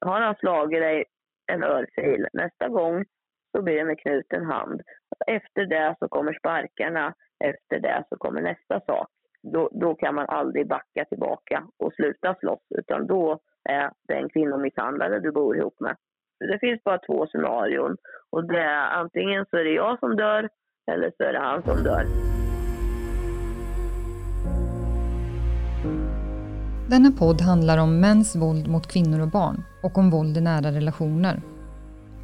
har han slagit dig en örfil, nästa gång så blir det med knuten hand. Efter det så kommer sparkarna, efter det så kommer nästa sak. Då, då kan man aldrig backa tillbaka och sluta slåss, utan då är det en kvinnomisshandlare du bor ihop med. Det finns bara två scenarion och det är antingen så är det jag som dör eller så är det han som dör. Denna podd handlar om mäns våld mot kvinnor och barn och om våld i nära relationer.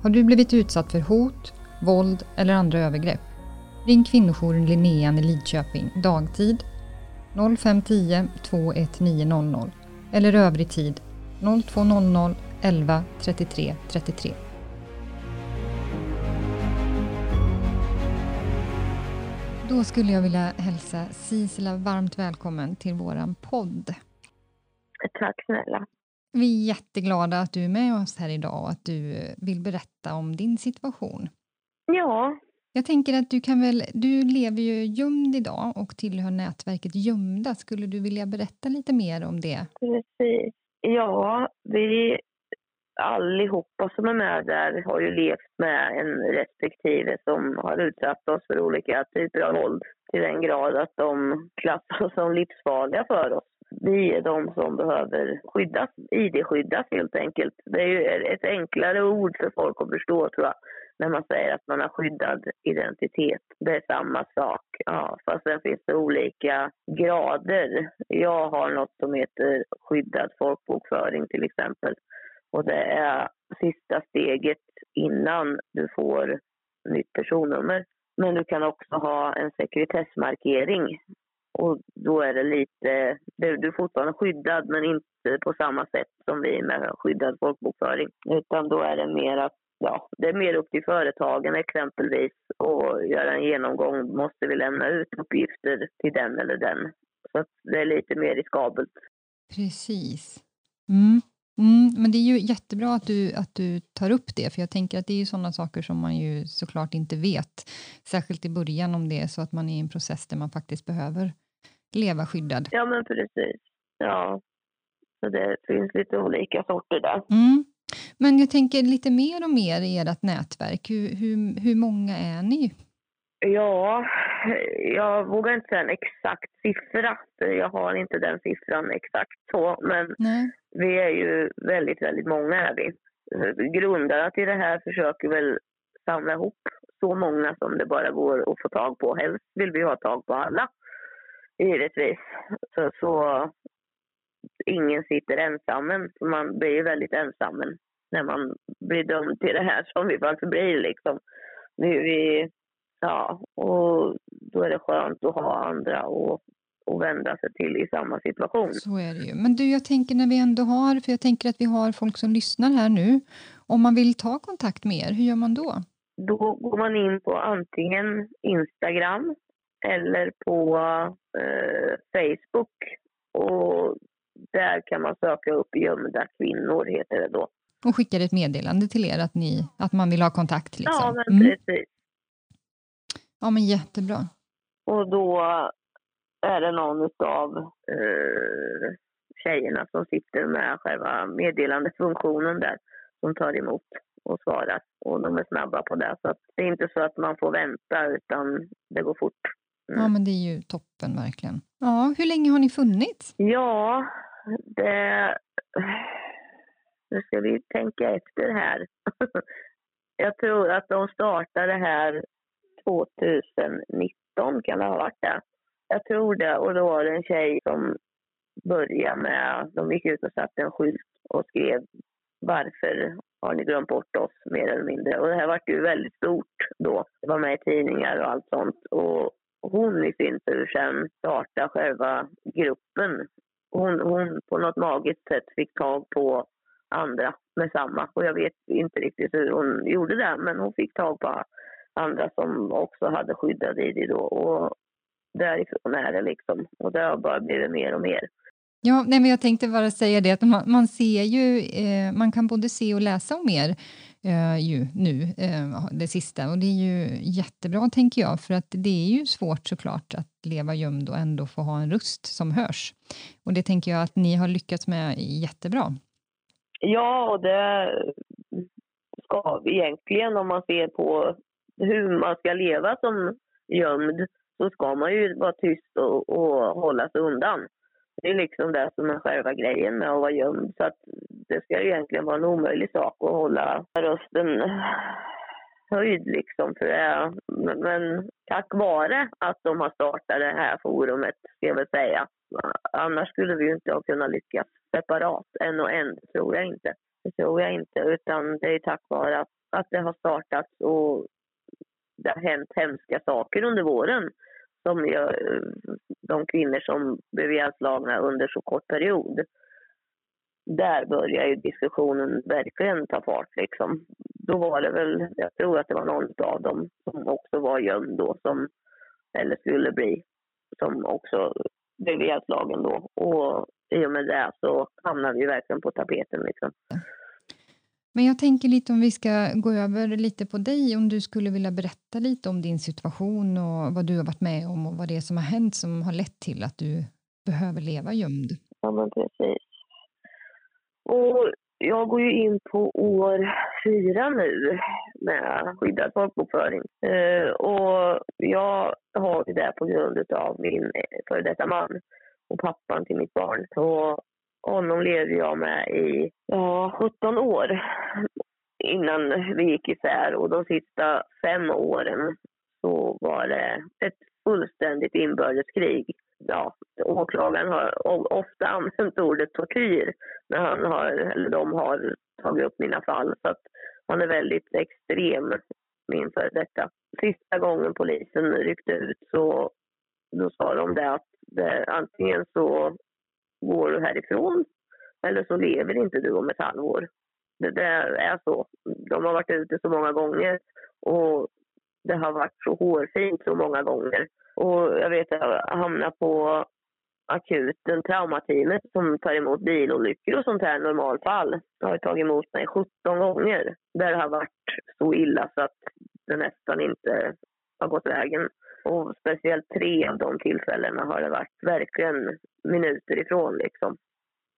Har du blivit utsatt för hot, våld eller andra övergrepp? Ring kvinnojouren Linnean i Lidköping dagtid 0510 21900 eller övrig tid 0200 11 33 33. Då skulle jag vilja hälsa Sisela varmt välkommen till våran podd. Tack snälla. Vi är jätteglada att du är med oss här idag och att du vill berätta om din situation. Ja. Jag tänker att du kan väl, du lever ju gömd idag och tillhör nätverket Gömda. Skulle du vilja berätta lite mer om det? Precis. Ja, vi allihopa som är med där har ju levt med en respektive som har utsatt oss för olika typer av våld till den grad att de klassas som livsfarliga för oss. Vi är de som behöver skyddas, ID-skyddas helt enkelt. Det är ju ett enklare ord för folk att förstå tror jag, när man säger att man har skyddad identitet. Det är samma sak, ja, fast sen finns det olika grader. Jag har något som heter skyddad folkbokföring till exempel. Och det är sista steget innan du får nytt personnummer. Men du kan också ha en sekretessmarkering. Och då är det lite, du är fortfarande skyddad men inte på samma sätt som vi med skyddad folkbokföring. Utan då är det mer att ja, det är mer upp till företagen exempelvis och göra en genomgång. Måste vi lämna ut uppgifter till den eller den? Så det är lite mer riskabelt. Precis. Mm. Mm, men det är ju jättebra att du, att du tar upp det, för jag tänker att det är ju sådana saker som man ju såklart inte vet, särskilt i början om det är så att man är i en process där man faktiskt behöver leva skyddad. Ja, men precis. Ja, så det finns lite olika sorter där. Mm. Men jag tänker lite mer och mer i ert nätverk. Hur, hur, hur många är ni? Ja, jag vågar inte säga en exakt siffra. Jag har inte den siffran exakt så. Men Nej. vi är ju väldigt, väldigt många är vi. Grundarna till det här försöker väl samla ihop så många som det bara går att få tag på. Helst vill vi ha tag på alla, givetvis. Så, så ingen sitter ensam. Man blir ju väldigt ensam när man blir dömd till det här som vi faktiskt blir. Liksom. Vi, vi Ja, och då är det skönt att ha andra att, att vända sig till i samma situation. Så är det ju. Men du, jag tänker när vi ändå har, för jag tänker att vi har folk som lyssnar här nu. Om man vill ta kontakt med er, hur gör man då? Då går man in på antingen Instagram eller på Facebook. Och där kan man söka upp gömda kvinnor, heter det då. Och skickar ett meddelande till er att, ni, att man vill ha kontakt? Liksom. Ja, men mm. precis. Ja, men jättebra. Och då är det någon av eh, tjejerna som sitter med själva meddelandefunktionen där som tar emot och svarar. Och de är snabba på det. Så det är inte så att man får vänta utan det går fort. Mm. Ja, men det är ju toppen verkligen. Ja, hur länge har ni funnits? Ja, det... Nu ska vi tänka efter här. Jag tror att de startade här 2019 kan det ha varit det. Jag tror det. Och då var det en tjej som började med, de gick ut och satte en skylt och skrev varför har ni glömt bort oss mer eller mindre. Och det här var ju väldigt stort då. Det var med i tidningar och allt sånt. Och hon i sin tur sen startade själva gruppen. Hon, hon på något magiskt sätt fick tag på andra med samma. Och jag vet inte riktigt hur hon gjorde det, men hon fick tag på andra som också hade skyddad ID då. Och därifrån är det liksom. Och det har bara blivit mer och mer. Ja, nej, men jag tänkte bara säga det att man, man ser ju, eh, man kan både se och läsa om er eh, ju nu, eh, det sista. Och det är ju jättebra, tänker jag, för att det är ju svårt såklart att leva gömd och ändå få ha en röst som hörs. Och det tänker jag att ni har lyckats med jättebra. Ja, och det ska egentligen om man ser på hur man ska leva som gömd så ska man ju vara tyst och, och hålla sig undan. Det är liksom det som är själva grejen med att vara gömd. Så att det ska egentligen vara en omöjlig sak att hålla rösten höjd liksom. För det, men tack vare att de har startat det här forumet, ska jag väl säga. Annars skulle vi ju inte ha kunnat lyckas separat, en och en, tror jag inte. Det tror jag inte, utan det är tack vare att, att det har startats och det har hänt hemska saker under våren som gör eh, de kvinnor som blev ihjälslagna under så kort period. Där börjar ju diskussionen verkligen ta fart. Liksom. Då var det väl, jag tror att det var någon av dem som också var gömd då, som, eller skulle bli, som också blev ihjälslagen då. Och i och med det så hamnade vi verkligen på tapeten. Liksom. Men jag tänker lite om vi ska gå över lite på dig, om du skulle vilja berätta lite om din situation och vad du har varit med om och vad det är som har hänt som har lett till att du behöver leva gömd. Ja, men precis. Och jag går ju in på år fyra nu med skyddad folkbokföring. Eh, och jag har det på grund av min eh, före detta man och pappan till mitt barn. Så honom levde jag med i ja, 17 år innan vi gick isär. Och de sista fem åren så var det ett fullständigt inbördeskrig. Ja, åklagaren har ofta använt ordet tortyr när han har, eller de har tagit upp mina fall. Så att han är väldigt extrem, min före detta. Sista gången polisen ryckte ut så då sa de det att det, antingen så går du härifrån eller så lever inte du om ett halvår. Det, det är så. De har varit ute så många gånger och det har varit så hårfint så många gånger. Och jag vet att jag hamnade på akuten, traumateamet som tar emot bilolyckor och sånt här normalfall. Jag har tagit emot mig 17 gånger. Där det har varit så illa så att det nästan inte har gått vägen. Och speciellt tre av de tillfällena har det varit verkligen minuter ifrån liksom.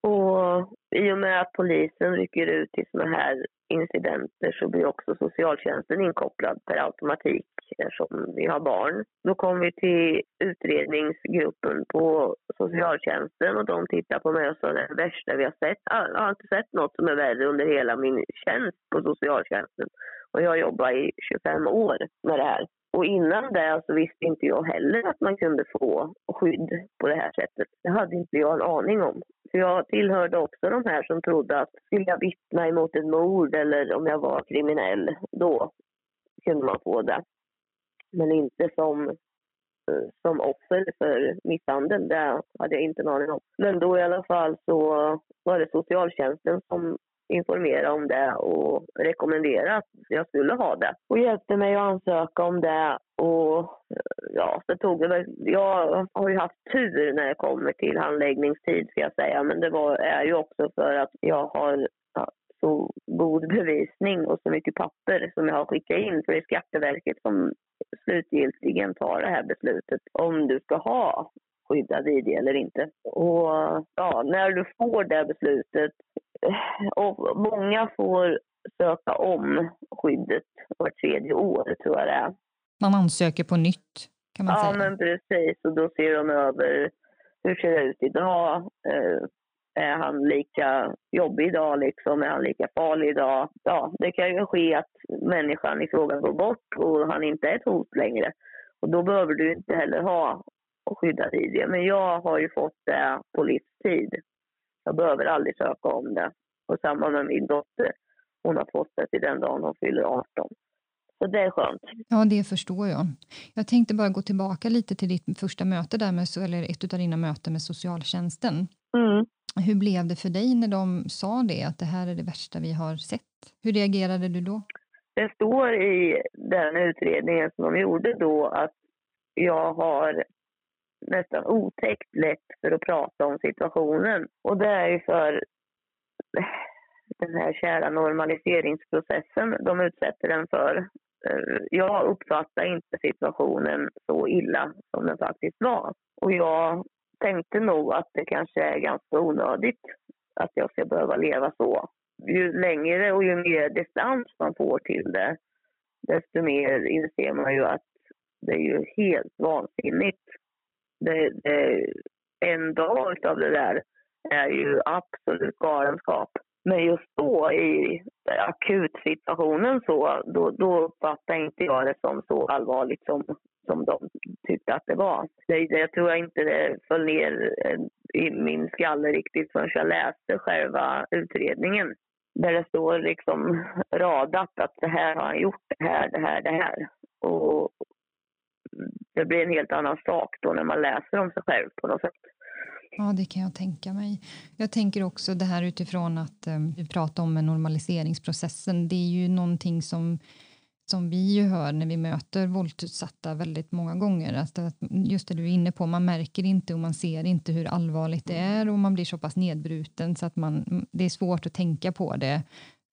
Och i och med att polisen rycker ut till såna här incidenter så blir också socialtjänsten inkopplad per automatik eftersom vi har barn. Då kommer vi till utredningsgruppen på socialtjänsten och de tittar på mig och sa det är det värsta vi har sett. Jag har inte sett något som är värre under hela min tjänst på socialtjänsten. Och jag har jobbat i 25 år med det här. Och innan det så visste inte jag heller att man kunde få skydd på det här sättet. Det hade inte jag en aning om. För jag tillhörde också de här som trodde att skulle jag vittna emot ett mord eller om jag var kriminell, då kunde man få det. Men inte som, som offer för misshandel, det hade jag inte en aning om. Men då i alla fall så var det socialtjänsten som informera om det och rekommendera att jag skulle ha det. Och hjälpte mig att ansöka om det. Och ja, så tog det Jag har ju haft tur när det kommer till handläggningstid ska jag säga. Men det var, är ju också för att jag har så god bevisning och så mycket papper som jag har skickat in. För det är Skatteverket som slutgiltigen tar det här beslutet om du ska ha skyddad ID eller inte. Och ja, när du får det beslutet, och många får söka om skyddet vart tredje år tror jag det är. Man ansöker på nytt kan man ja, säga. Ja men precis och då ser de över hur ser det ut idag? Eh, är han lika jobbig idag liksom? Är han lika farlig idag? Ja, det kan ju ske att människan i fråga går bort och han inte är ett hot längre. Och då behöver du inte heller ha skyddad ID. Men jag har ju fått det på livstid. Jag behöver aldrig söka om det. Och samma med min dotter. Hon har fått det till den dagen hon fyller 18. Så det är skönt. Ja, det förstår jag. Jag tänkte bara gå tillbaka lite till ditt första möte där med, eller ett av dina möten med socialtjänsten. Mm. Hur blev det för dig när de sa det, att det här är det värsta vi har sett? Hur reagerade du då? Det står i den utredningen som de gjorde då att jag har nästan otäckt lätt för att prata om situationen. Och det är ju för den här kära normaliseringsprocessen de utsätter den för. Eh, jag uppfattar inte situationen så illa som den faktiskt var. Och jag tänkte nog att det kanske är ganska onödigt att jag ska behöva leva så. ju längre och ju mer distans man får till det, desto mer inser man ju att det är ju helt vansinnigt. Det, det, en dag av det där är ju absolut galenskap. Men just då i akutsituationen så, då, då uppfattade inte jag det som så allvarligt som, som de tyckte att det var. Det, det tror jag inte det föll ner eh, i min skalle riktigt förrän jag läste själva utredningen. Där det står liksom radat att det här har han gjort, det här, det här, det här. Och det blir en helt annan sak då när man läser om sig själv på något sätt. Ja, det kan jag tänka mig. Jag tänker också det här utifrån att eh, vi pratar om normaliseringsprocessen. Det är ju någonting som som vi ju hör när vi möter våldsutsatta väldigt många gånger. Att, just det du är inne på, man märker inte och man ser inte hur allvarligt det är och man blir så pass nedbruten så att man, det är svårt att tänka på det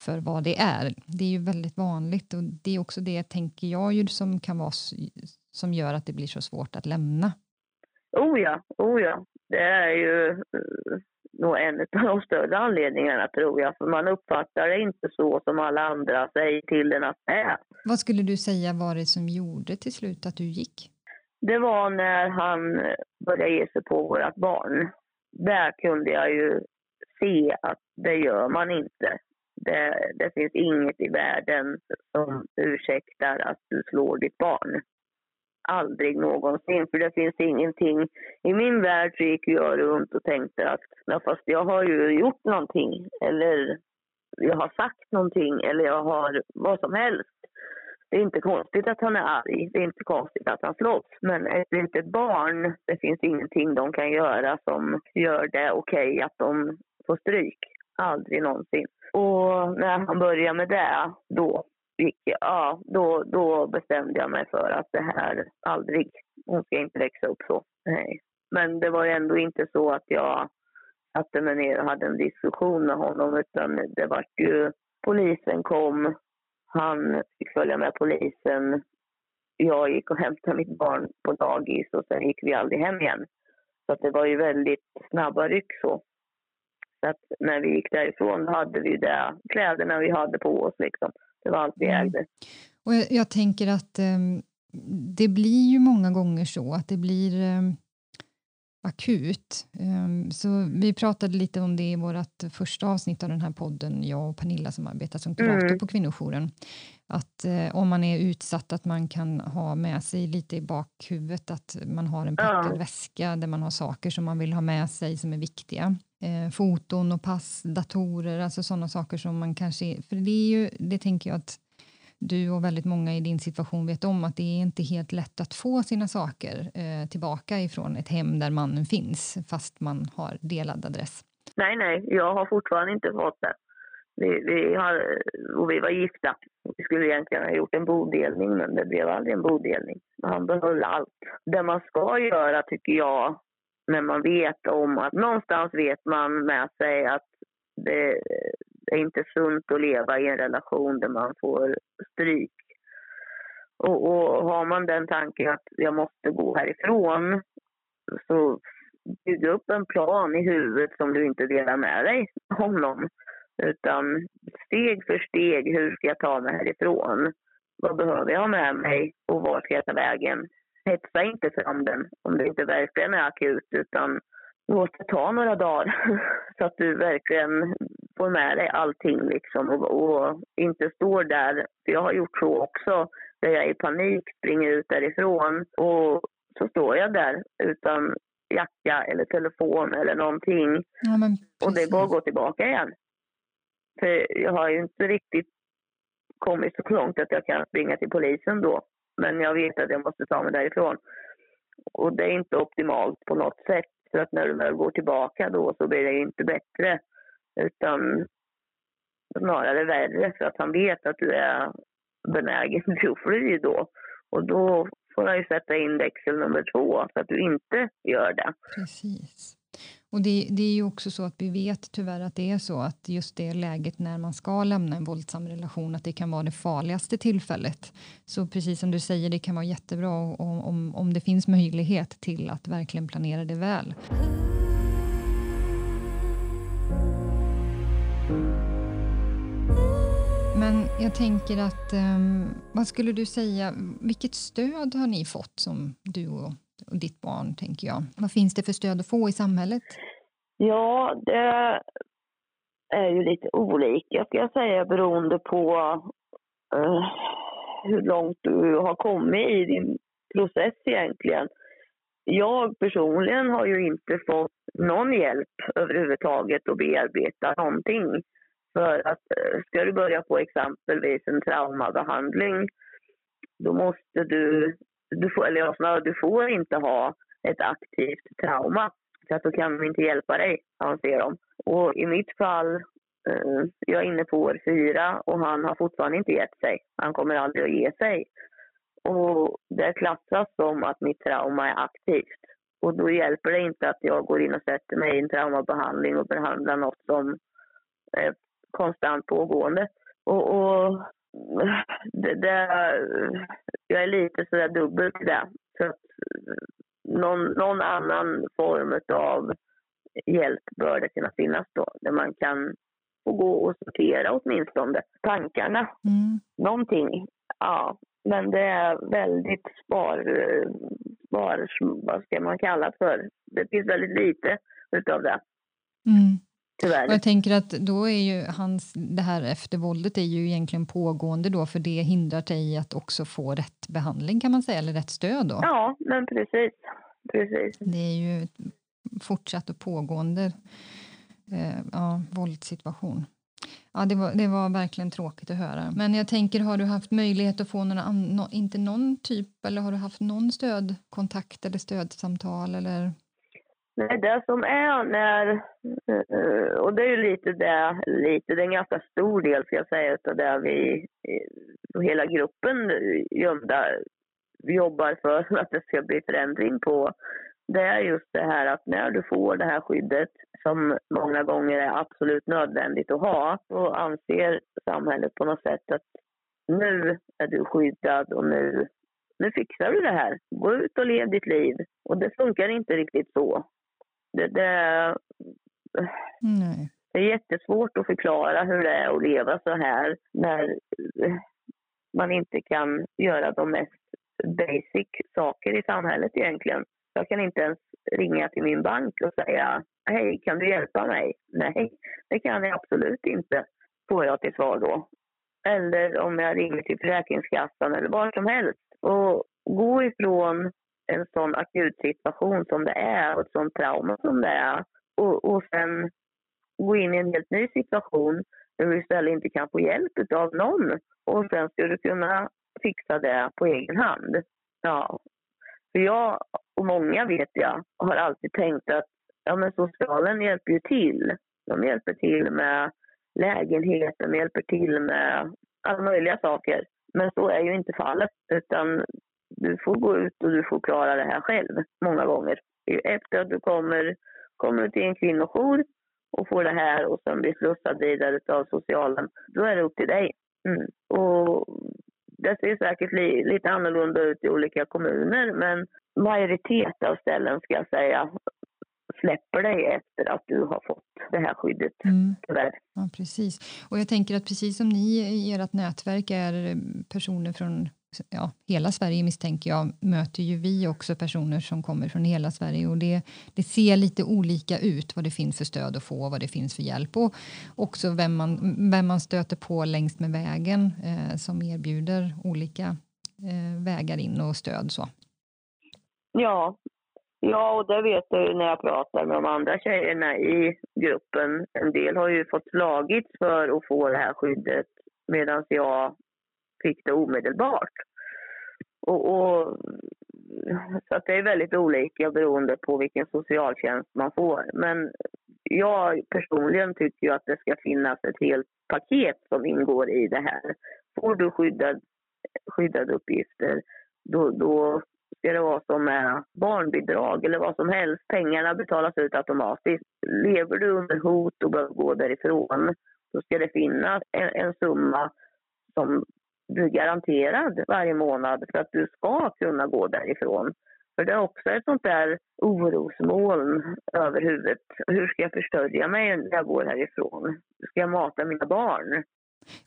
för vad det är. Det är ju väldigt vanligt och det är också det, tänker jag, ju, som kan vara som gör att det blir så svårt att lämna. Oh ja, oh ja. Det är ju eh, nog en av de större anledningarna tror jag. För man uppfattar det inte så som alla andra säger till en att det är. Vad skulle du säga var det som gjorde till slut att du gick? Det var när han började ge sig på vårt barn. Där kunde jag ju se att det gör man inte. Det, det finns inget i världen som ursäktar att du slår ditt barn aldrig någonsin. För det finns ingenting. I min värld så gick jag runt och tänkte att ja, fast jag har ju gjort någonting. Eller jag har sagt någonting. Eller jag har vad som helst. Det är inte konstigt att han är arg. Det är inte konstigt att han slåss. Men ett litet barn, det finns ingenting de kan göra som gör det okej okay att de får stryk. Aldrig någonsin. Och när han började med det, då ja, då, då bestämde jag mig för att det här aldrig, hon ska inte växa upp så. Nej. Men det var ju ändå inte så att jag satte mig ner och hade en diskussion med honom utan det var ju, polisen kom, han fick följa med polisen. Jag gick och hämtade mitt barn på dagis och sen gick vi aldrig hem igen. Så att det var ju väldigt snabba ryck så. Så att när vi gick därifrån hade vi det, kläderna vi hade på oss liksom. Det var allt vi mm. ägde. Och jag, jag tänker att um, det blir ju många gånger så att det blir um, akut. Um, så vi pratade lite om det i vårt första avsnitt av den här podden, jag och Pernilla som arbetar som kurator mm. på kvinnojouren. Att uh, om man är utsatt att man kan ha med sig lite i bakhuvudet att man har en packad ja. väska där man har saker som man vill ha med sig som är viktiga eh, foton och pass, datorer, alltså sådana saker som man kanske... För det är ju, det tänker jag att du och väldigt många i din situation vet om att det är inte helt lätt att få sina saker eh, tillbaka ifrån ett hem där mannen finns fast man har delad adress. Nej, nej, jag har fortfarande inte fått det. Vi, vi, har, och vi var gifta. Vi skulle egentligen ha gjort en bodelning, men det blev aldrig en bodelning. Han behöll allt. Det man ska göra, tycker jag, när man vet om att någonstans vet man med sig att det är inte sunt att leva i en relation där man får stryk. Och, och har man den tanken att jag måste gå härifrån så bygg upp en plan i huvudet som du inte delar med dig om någon. Utan steg för steg, hur ska jag ta mig härifrån? Vad behöver jag ha med mig och vart ska jag ta vägen? hetsa inte fram den om det inte verkligen är akut utan låt det ta några dagar så att du verkligen får med dig allting liksom och, och, inte står där. För jag har gjort så också, där jag i panik springer ut därifrån och så står jag där utan jacka eller telefon eller någonting. Ja, och det går att gå tillbaka igen. För jag har ju inte riktigt kommit så långt att jag kan springa till polisen då. Men jag vet att jag måste ta mig därifrån. Och det är inte optimalt på något sätt. För att när du väl går tillbaka då så blir det inte bättre. Utan snarare värre för att han vet att du är benägen till att fly då. Och då får han ju sätta in växel nummer två så att du inte gör det. Precis. Och det, det, är ju också så att vi vet tyvärr att det är så att just det läget när man ska lämna en våldsam relation att det kan vara det farligaste tillfället. Så precis som du säger, det kan vara jättebra om, om, om det finns möjlighet till att verkligen planera det väl. Men jag tänker att, um, vad skulle du säga, vilket stöd har ni fått som du och, och ditt barn, tänker jag? Vad finns det för stöd att få i samhället? Ja, det är ju lite olika ska jag säga beroende på uh, hur långt du har kommit i din process egentligen. Jag personligen har ju inte fått någon hjälp överhuvudtaget att bearbeta någonting. För att eh, ska du börja på exempelvis en traumabehandling då måste du, du får, eller ja, du får inte ha ett aktivt trauma. Så att då kan de inte hjälpa dig, anser de. Och i mitt fall, eh, jag är inne på år fyra och han har fortfarande inte gett sig. Han kommer aldrig att ge sig. Och det klassas som att mitt trauma är aktivt. Och då hjälper det inte att jag går in och sätter mig i en traumabehandling och behandlar något som eh, konstant pågående. Och, och det, det, jag är lite sådär dubbelt i det. Så att någon, någon annan form av hjälp bör det kunna finnas då, där man kan få gå och sortera åtminstone tankarna. Mm. Någonting. Ja, men det är väldigt spar, spar, vad ska man kalla det för? Det finns väldigt lite utav det. Mm. Tyvärr. jag tänker att då är ju hans, det här eftervåldet är ju egentligen pågående då för det hindrar dig att också få rätt behandling kan man säga, eller rätt stöd då? Ja, men precis. precis. Det är ju fortsatt och pågående eh, ja, våldssituation. Ja, det var, det var verkligen tråkigt att höra. Men jag tänker, har du haft möjlighet att få någon, inte någon typ, eller har du haft någon stödkontakt eller stödsamtal eller? Nej, det som är när, eh, och det är ju lite det, lite, det är en ganska stor del ska jag säga utav det vi, eh, hela gruppen gömda jobbar för att det ska bli förändring på. Det är just det här att när du får det här skyddet som många gånger är absolut nödvändigt att ha, så anser samhället på något sätt att nu är du skyddad och nu, nu fixar du det här. Gå ut och lev ditt liv. Och det funkar inte riktigt så. Det, det, Nej. det är jättesvårt att förklara hur det är att leva så här när man inte kan göra de mest basic saker i samhället egentligen. Jag kan inte ens ringa till min bank och säga hej, kan du hjälpa mig? Nej, det kan jag absolut inte, får jag till svar då. Eller om jag ringer till Försäkringskassan eller vad som helst. Och gå ifrån en sån akut situation som det är och ett sånt trauma som det är och, och sen gå in i en helt ny situation där du istället inte kan få hjälp av någon och sen ska du kunna fixa det på egen hand. Ja. För jag och många vet jag har alltid tänkt att ja, men socialen hjälper ju till. De hjälper till med lägenheten, de hjälper till med alla möjliga saker. Men så är ju inte fallet, utan du får gå ut och du får klara det här själv många gånger. Efter att du kommer, kommer till en kvinnojour och får det här och sen blir slussad vidare av socialen, då är det upp till dig. Mm. Och det ser säkert li, lite annorlunda ut i olika kommuner men majoritet av ställen ska jag säga släpper dig efter att du har fått det här skyddet. Mm. Ja, precis. Och jag tänker att precis som ni i ert nätverk är personer från ja, hela Sverige misstänker jag, möter ju vi också personer som kommer från hela Sverige och det, det ser lite olika ut vad det finns för stöd att få, vad det finns för hjälp och också vem man, vem man stöter på längs med vägen eh, som erbjuder olika eh, vägar in och stöd. Så. Ja, Ja, och det vet jag ju när jag pratar med de andra tjejerna i gruppen. En del har ju fått slagits för att få det här skyddet medan jag fick det omedelbart. Och, och, så att det är väldigt olika beroende på vilken socialtjänst man får. Men jag personligen tycker ju att det ska finnas ett helt paket som ingår i det här. Får du skyddad, skyddade uppgifter, då, då ska det vara som med barnbidrag eller vad som helst. Pengarna betalas ut automatiskt. Lever du under hot och behöver gå därifrån, då ska det finnas en, en summa som du är garanterad varje månad för att du ska kunna gå därifrån. För det är också ett sånt där orosmoln över huvudet. Hur ska jag försörja mig när jag går härifrån? Hur ska jag mata mina barn?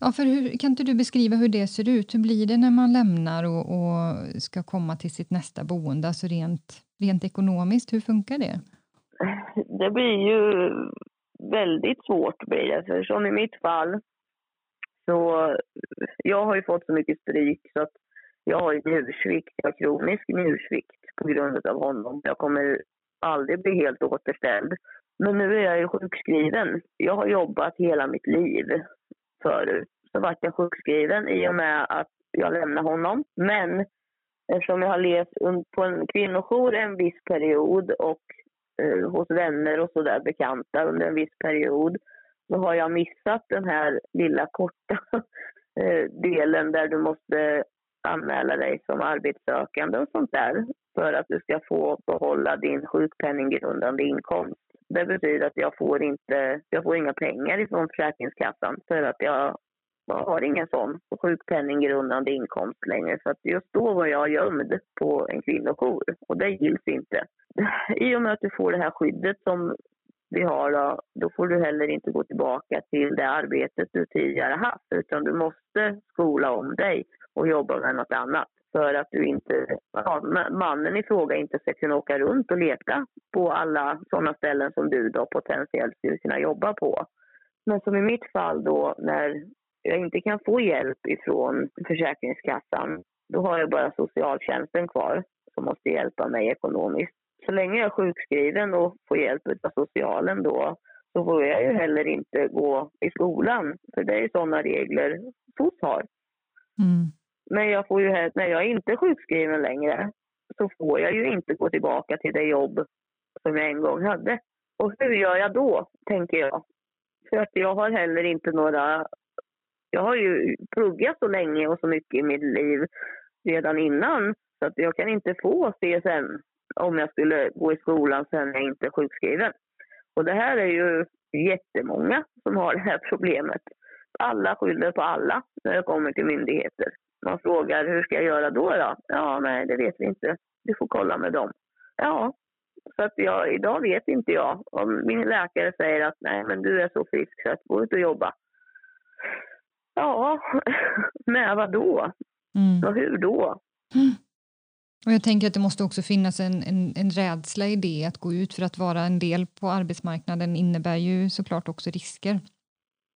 Ja, för hur, kan inte du beskriva hur det ser ut? Hur blir det när man lämnar och, och ska komma till sitt nästa boende? Alltså rent, rent ekonomiskt, hur funkar det? Det blir ju väldigt svårt blir det. För som i mitt fall så jag har ju fått så mycket stryk så att jag har njursvikt, jag har kronisk njursvikt på grund av honom. Jag kommer aldrig bli helt återställd. Men nu är jag ju sjukskriven. Jag har jobbat hela mitt liv förut. Så vart jag sjukskriven i och med att jag lämnade honom. Men eftersom jag har levt på en kvinnojour en viss period och eh, hos vänner och sådär bekanta under en viss period så har jag missat den här lilla korta eh, delen där du måste anmäla dig som arbetssökande och sånt där för att du ska få behålla din sjukpenninggrundande inkomst. Det betyder att jag får, inte, jag får inga pengar ifrån Försäkringskassan för att jag jag har ingen sån sjukpenninggrundande inkomst längre. Så att just då var jag gömd på en kvinnojour och det gills inte. I och med att du får det här skyddet som vi har då, då får du heller inte gå tillbaka till det arbetet du tidigare haft utan du måste skola om dig och jobba med något annat för att du inte, ja, mannen i fråga inte ska kunna åka runt och leta på alla sådana ställen som du då potentiellt skulle kunna jobba på. Men som i mitt fall då när jag inte kan få hjälp ifrån Försäkringskassan, då har jag bara socialtjänsten kvar som måste hjälpa mig ekonomiskt. Så länge jag är sjukskriven och får hjälp av socialen då så får jag ju heller inte gå i skolan. För det är sådana regler SOS har. Mm. Men jag får ju, när jag inte är sjukskriven längre så får jag ju inte gå tillbaka till det jobb som jag en gång hade. Och hur gör jag då, tänker jag? För att jag har heller inte några... Jag har ju pluggat så länge och så mycket i mitt liv redan innan så att jag kan inte få CSN om jag skulle gå i skolan sen jag inte är sjukskriven. Och det här är ju jättemånga som har det här problemet. Alla skyller på alla när det kommer till myndigheter. Man frågar hur ska jag göra då? då? Ja, nej, det vet vi inte. Du får kolla med dem. Ja, så att jag, idag vet inte jag. Om min läkare säger att nej, men du är så frisk så att gå ut och jobba. Ja, med vad då? Mm. Och hur då? Mm. Och jag tänker att det måste också finnas en, en, en rädsla i det. Att gå ut för att vara en del på arbetsmarknaden innebär ju såklart också risker.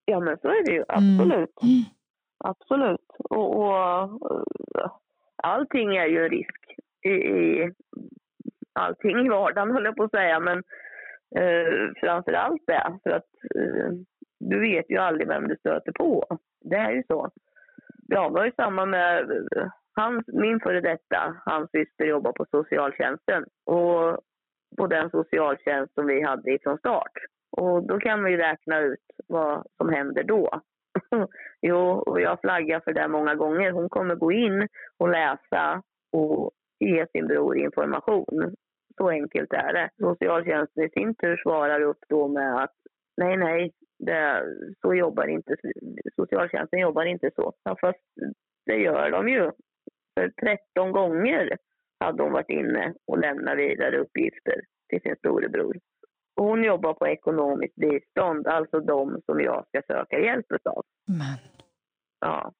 Ja, men så är det ju. Absolut. Mm. Absolut. Och, och, allting är ju en risk i, i allting i vardagen, höll jag på att säga. Men eh, framför allt det. För att eh, du vet ju aldrig vem du stöter på. Det är ju så. Ja, det var ju samma med hans, min före detta, hans syster jobbar på socialtjänsten. Och på den socialtjänst som vi hade från start. Och då kan vi räkna ut vad som händer då. jo, och jag flaggar för det många gånger. Hon kommer gå in och läsa och ge sin bror information. Så enkelt är det. Socialtjänsten i sin tur svarar upp då med att nej, nej, det, så jobbar inte socialtjänsten jobbar inte så. Ja, fast det gör de ju. För 13 gånger hade hon varit inne och lämnat vidare uppgifter till sin storebror. Hon jobbar på ekonomiskt bistånd, alltså de som jag ska söka hjälp av. Men. Ja.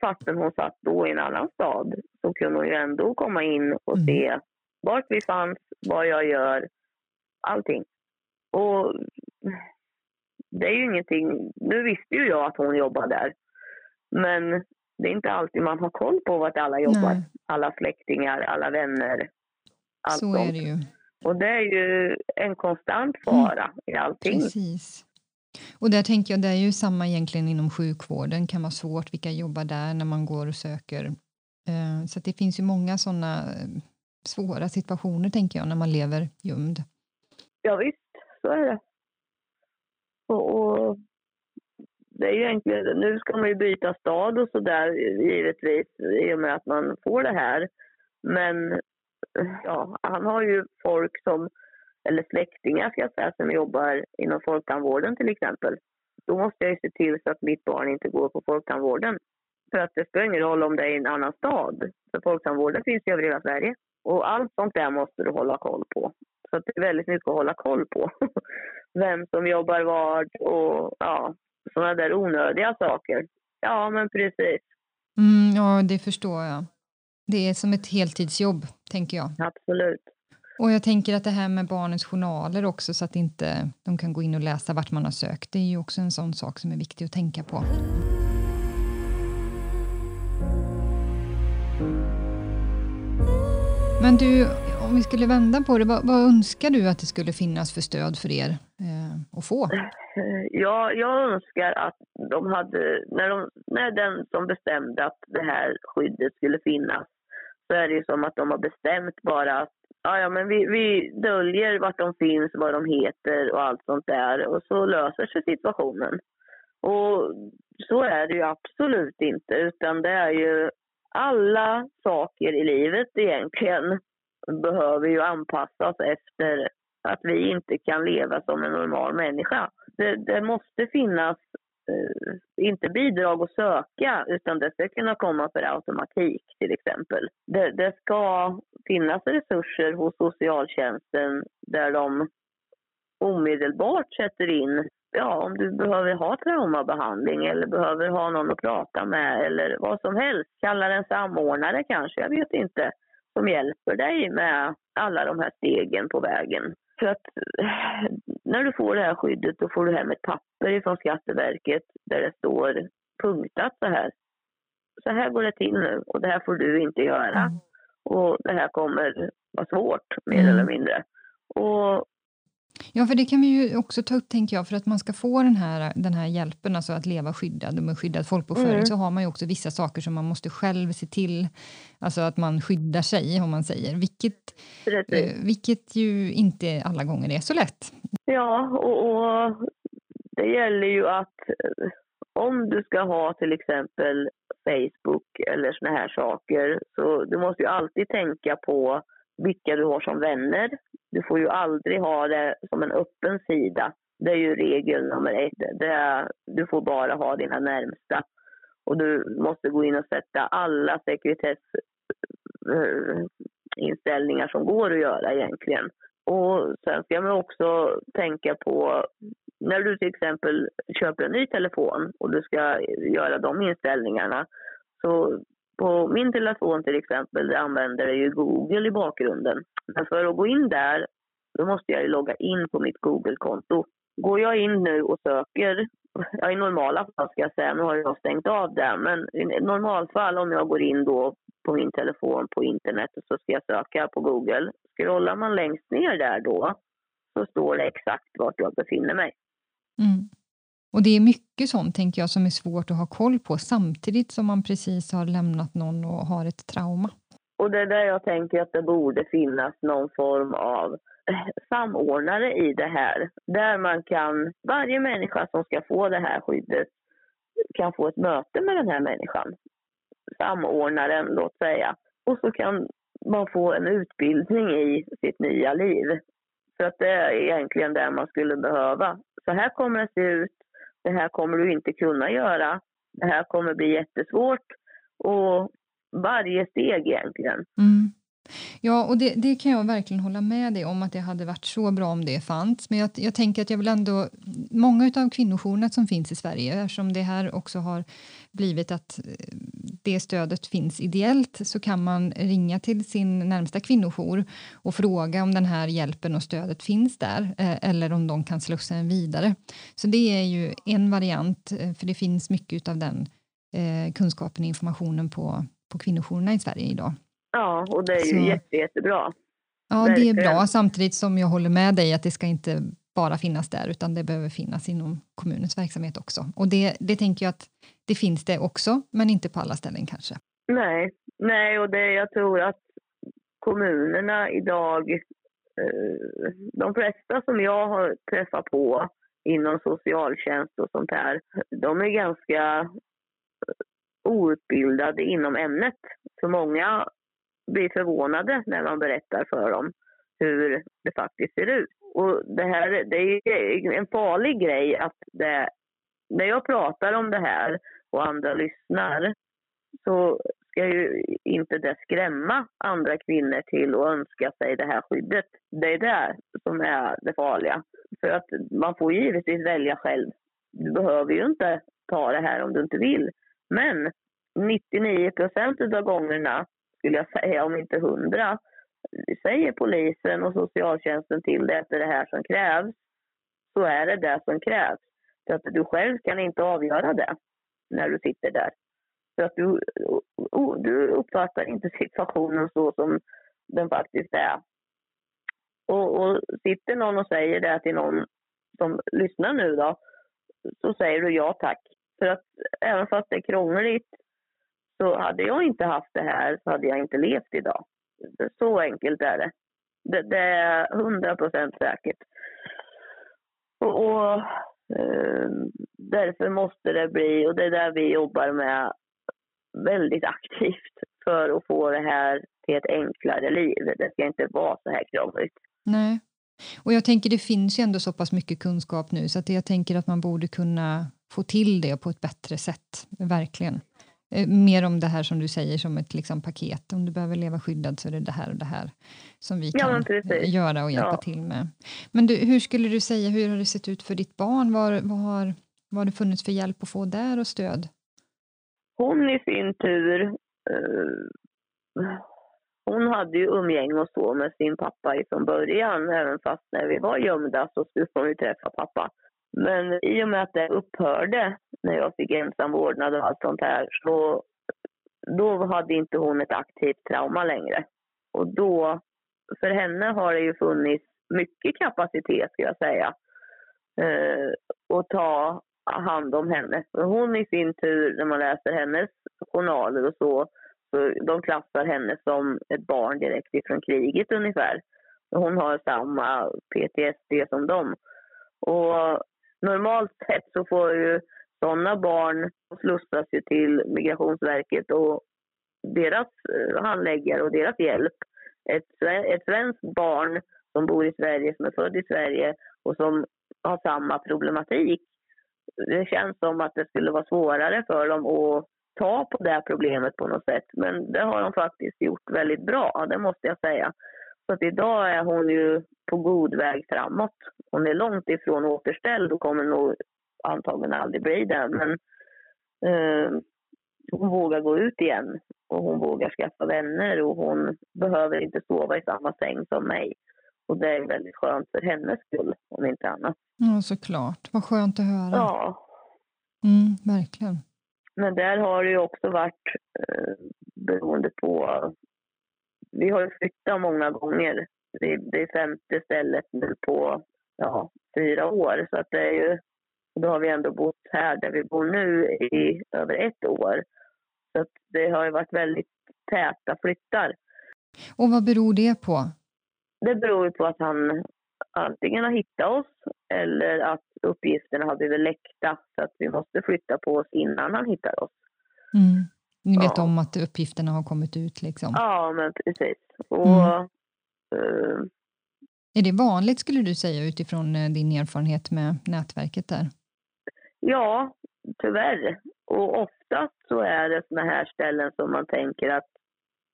Fastän hon satt då i en annan stad så kunde hon ju ändå komma in och mm. se vart vi fanns, vad jag gör, allting. Och det är ju ingenting... Nu visste ju jag att hon jobbade där. Men det är inte alltid man har koll på vart alla jobbar. Nej. Alla släktingar, alla vänner. Allt Så sånt. är det ju. Och det är ju en konstant fara mm. i allting. Precis. Och där tänker jag, det är ju samma egentligen inom sjukvården, kan vara svårt vilka jobbar där när man går och söker. Eh, så det finns ju många sådana eh, svåra situationer tänker jag när man lever gömd. Ja, visst, så är det. Och, och det är ju egentligen, nu ska man ju byta stad och sådär givetvis i och med att man får det här. Men ja, han har ju folk som, eller släktingar ska jag säga, som jobbar inom folktandvården till exempel. Då måste jag ju se till så att mitt barn inte går på folktandvården. För att det spelar ingen roll om det är i en annan stad. För folktandvården finns ju över hela Sverige. Och allt sånt där måste du hålla koll på. Så det är väldigt mycket att hålla koll på. Vem som jobbar var och ja, sådana där onödiga saker. Ja, men precis. Mm, ja, det förstår jag. Det är som ett heltidsjobb, tänker jag. Absolut. Och jag tänker att det här med barnens journaler också så att inte de kan gå in och läsa vart man har sökt. Det är ju också en sån sak som är viktig att tänka på. Men du, om vi skulle vända på det, vad, vad önskar du att det skulle finnas för stöd för er eh, att få? Eh, ja, jag önskar att de hade, när, de, när den som bestämde att det här skyddet skulle finnas, så är det ju som att de har bestämt bara att ja, ja, men vi, vi döljer vart de finns, vad de heter och allt sånt där och så löser sig situationen. Och så är det ju absolut inte, utan det är ju alla saker i livet egentligen behöver ju anpassas efter att vi inte kan leva som en normal människa. Det, det måste finnas, eh, inte bidrag att söka, utan det ska kunna komma för automatik till exempel. Det, det ska finnas resurser hos socialtjänsten där de omedelbart sätter in ja, om du behöver ha traumabehandling eller behöver ha någon att prata med eller vad som helst. Kalla en samordnare kanske, jag vet inte, som hjälper dig med alla de här stegen på vägen. För att eh, när du får det här skyddet då får du hem ett papper från Skatteverket där det står punktat så här. Så här går det till nu och det här får du inte göra. Mm. Och det här kommer vara svårt, mer mm. eller mindre. Och Ja, för det kan vi ju också ta upp, tänker jag, för att man ska få den här, den här hjälpen, alltså att leva skyddad och med skyddad folkbokföring, mm. så har man ju också vissa saker som man måste själv se till, alltså att man skyddar sig, om man säger, vilket, eh, vilket ju inte alla gånger är så lätt. Ja, och, och det gäller ju att eh, om du ska ha till exempel Facebook eller såna här saker, så du måste ju alltid tänka på vilka du har som vänner. Du får ju aldrig ha det som en öppen sida. Det är ju regel nummer ett. Det du får bara ha dina närmsta. Och du måste gå in och sätta alla sekretessinställningar som går att göra egentligen. Och sen ska man också tänka på när du till exempel köper en ny telefon och du ska göra de inställningarna så på min telefon till exempel använder jag ju Google i bakgrunden. Men för att gå in där, då måste jag ju logga in på mitt Google-konto. Går jag in nu och söker, ja, i normala fall ska jag säga, nu har jag stängt av det, men i normalfall om jag går in då på min telefon på internet och så ska jag söka på Google. Scrollar man längst ner där då så står det exakt vart jag befinner mig. Mm. Och det är mycket sånt, tänker jag, som är svårt att ha koll på samtidigt som man precis har lämnat någon och har ett trauma. Och det är där jag tänker att det borde finnas någon form av samordnare i det här. Där man kan, varje människa som ska få det här skyddet kan få ett möte med den här människan. Samordnaren, låt säga. Och så kan man få en utbildning i sitt nya liv. För att det är egentligen det man skulle behöva. Så här kommer det se ut det här kommer du inte kunna göra. Det här kommer bli jättesvårt. Och varje steg egentligen. Mm. Ja, och det, det, kan jag verkligen hålla med dig om att det hade varit så bra om det fanns. Men jag, jag tänker att jag vill ändå... Många av kvinnojourerna som finns i Sverige, eftersom det här också har blivit att eh, det stödet finns ideellt så kan man ringa till sin närmsta kvinnojour och fråga om den här hjälpen och stödet finns där eh, eller om de kan slussa en vidare. Så det är ju en variant, eh, för det finns mycket av den kunskapen och informationen på, på kvinnojourerna i Sverige idag. Ja, och det är ju så. jätte, jättebra. Ja, det är bra, samtidigt som jag håller med dig att det ska inte bara finnas där, utan det behöver finnas inom kommunens verksamhet också. Och det, det tänker jag att det finns det också, men inte på alla ställen kanske. Nej, nej och det, jag tror att kommunerna idag, eh, de flesta som jag har träffat på inom socialtjänst och sånt här, de är ganska outbildade inom ämnet. För många blir förvånade när man berättar för dem hur det faktiskt ser ut. Och det här det är en farlig grej att det, när jag pratar om det här och andra lyssnar så ska ju inte det skrämma andra kvinnor till att önska sig det här skyddet. Det är det som är det farliga. För att man får givetvis välja själv du behöver ju inte ta det här om du inte vill. Men 99 procent av gångerna, skulle jag säga, om inte 100, säger polisen och socialtjänsten till dig att det är det här som krävs, så är det det som krävs. För att du själv kan inte avgöra det när du sitter där. För att du, du uppfattar inte situationen så som den faktiskt är. Och, och sitter någon och säger det till någon som lyssnar nu då, så säger du ja tack. För att även fast det är krångligt så hade jag inte haft det här så hade jag inte levt idag. Så enkelt är det. Det, det är hundra procent säkert. Och, och eh, därför måste det bli, och det är där vi jobbar med väldigt aktivt för att få det här till ett enklare liv. Det ska inte vara så här krångligt. Nej. Och jag tänker det finns ju ändå så pass mycket kunskap nu så att jag tänker att man borde kunna få till det på ett bättre sätt, verkligen. Eh, mer om det här som du säger som ett liksom, paket. Om du behöver leva skyddad så är det det här och det här som vi kan ja, göra och hjälpa ja. till med. Men du, hur skulle du säga, hur har det sett ut för ditt barn? Var, vad, har, vad har det funnits för hjälp att få där och stöd? Hon i sin tur, eh, hon hade ju umgänge och så med sin pappa från början. Även fast när vi var gömda så skulle hon ju träffa pappa. Men i och med att det upphörde när jag fick ensam vårdnad och allt sånt här så då hade inte hon ett aktivt trauma längre. Och då, för henne har det ju funnits mycket kapacitet ska jag säga eh, att ta hand om henne. Hon i sin tur, när man läser hennes journaler och så, så de klassar henne som ett barn direkt ifrån kriget ungefär. Hon har samma PTSD som dem. Och normalt sett så får ju sådana barn slussas ju till Migrationsverket och deras eh, handläggare och deras hjälp. Ett, ett svenskt barn som bor i Sverige, som är född i Sverige och som har samma problematik. Det känns som att det skulle vara svårare för dem att ta på det problemet på något sätt. Men det har de faktiskt gjort väldigt bra, det måste jag säga. Så att idag är hon ju på god väg framåt. Hon är långt ifrån återställd och kommer nog antagligen aldrig bli det. Men eh, hon vågar gå ut igen och hon vågar skaffa vänner och hon behöver inte sova i samma säng som mig. Och det är väldigt skönt för hennes skull, om inte annat. Ja, såklart. Vad skönt att höra. Ja. Mm, verkligen. Men där har det ju också varit, eh, beroende på vi har ju flyttat många gånger. Det, är femte stället nu på ja, fyra år. Så att det är ju, då har vi ändå bott här där vi bor nu i över ett år. Så att det har ju varit väldigt täta flyttar. Och vad beror det på? Det beror på att han antingen har hittat oss eller att uppgifterna har blivit läckta så att vi måste flytta på oss innan han hittar oss. Mm. Ni vet ja. om att uppgifterna har kommit ut liksom? Ja, men precis. Och, mm. uh, är det vanligt skulle du säga utifrån eh, din erfarenhet med nätverket där? Ja, tyvärr. Och oftast så är det såna här ställen som man tänker att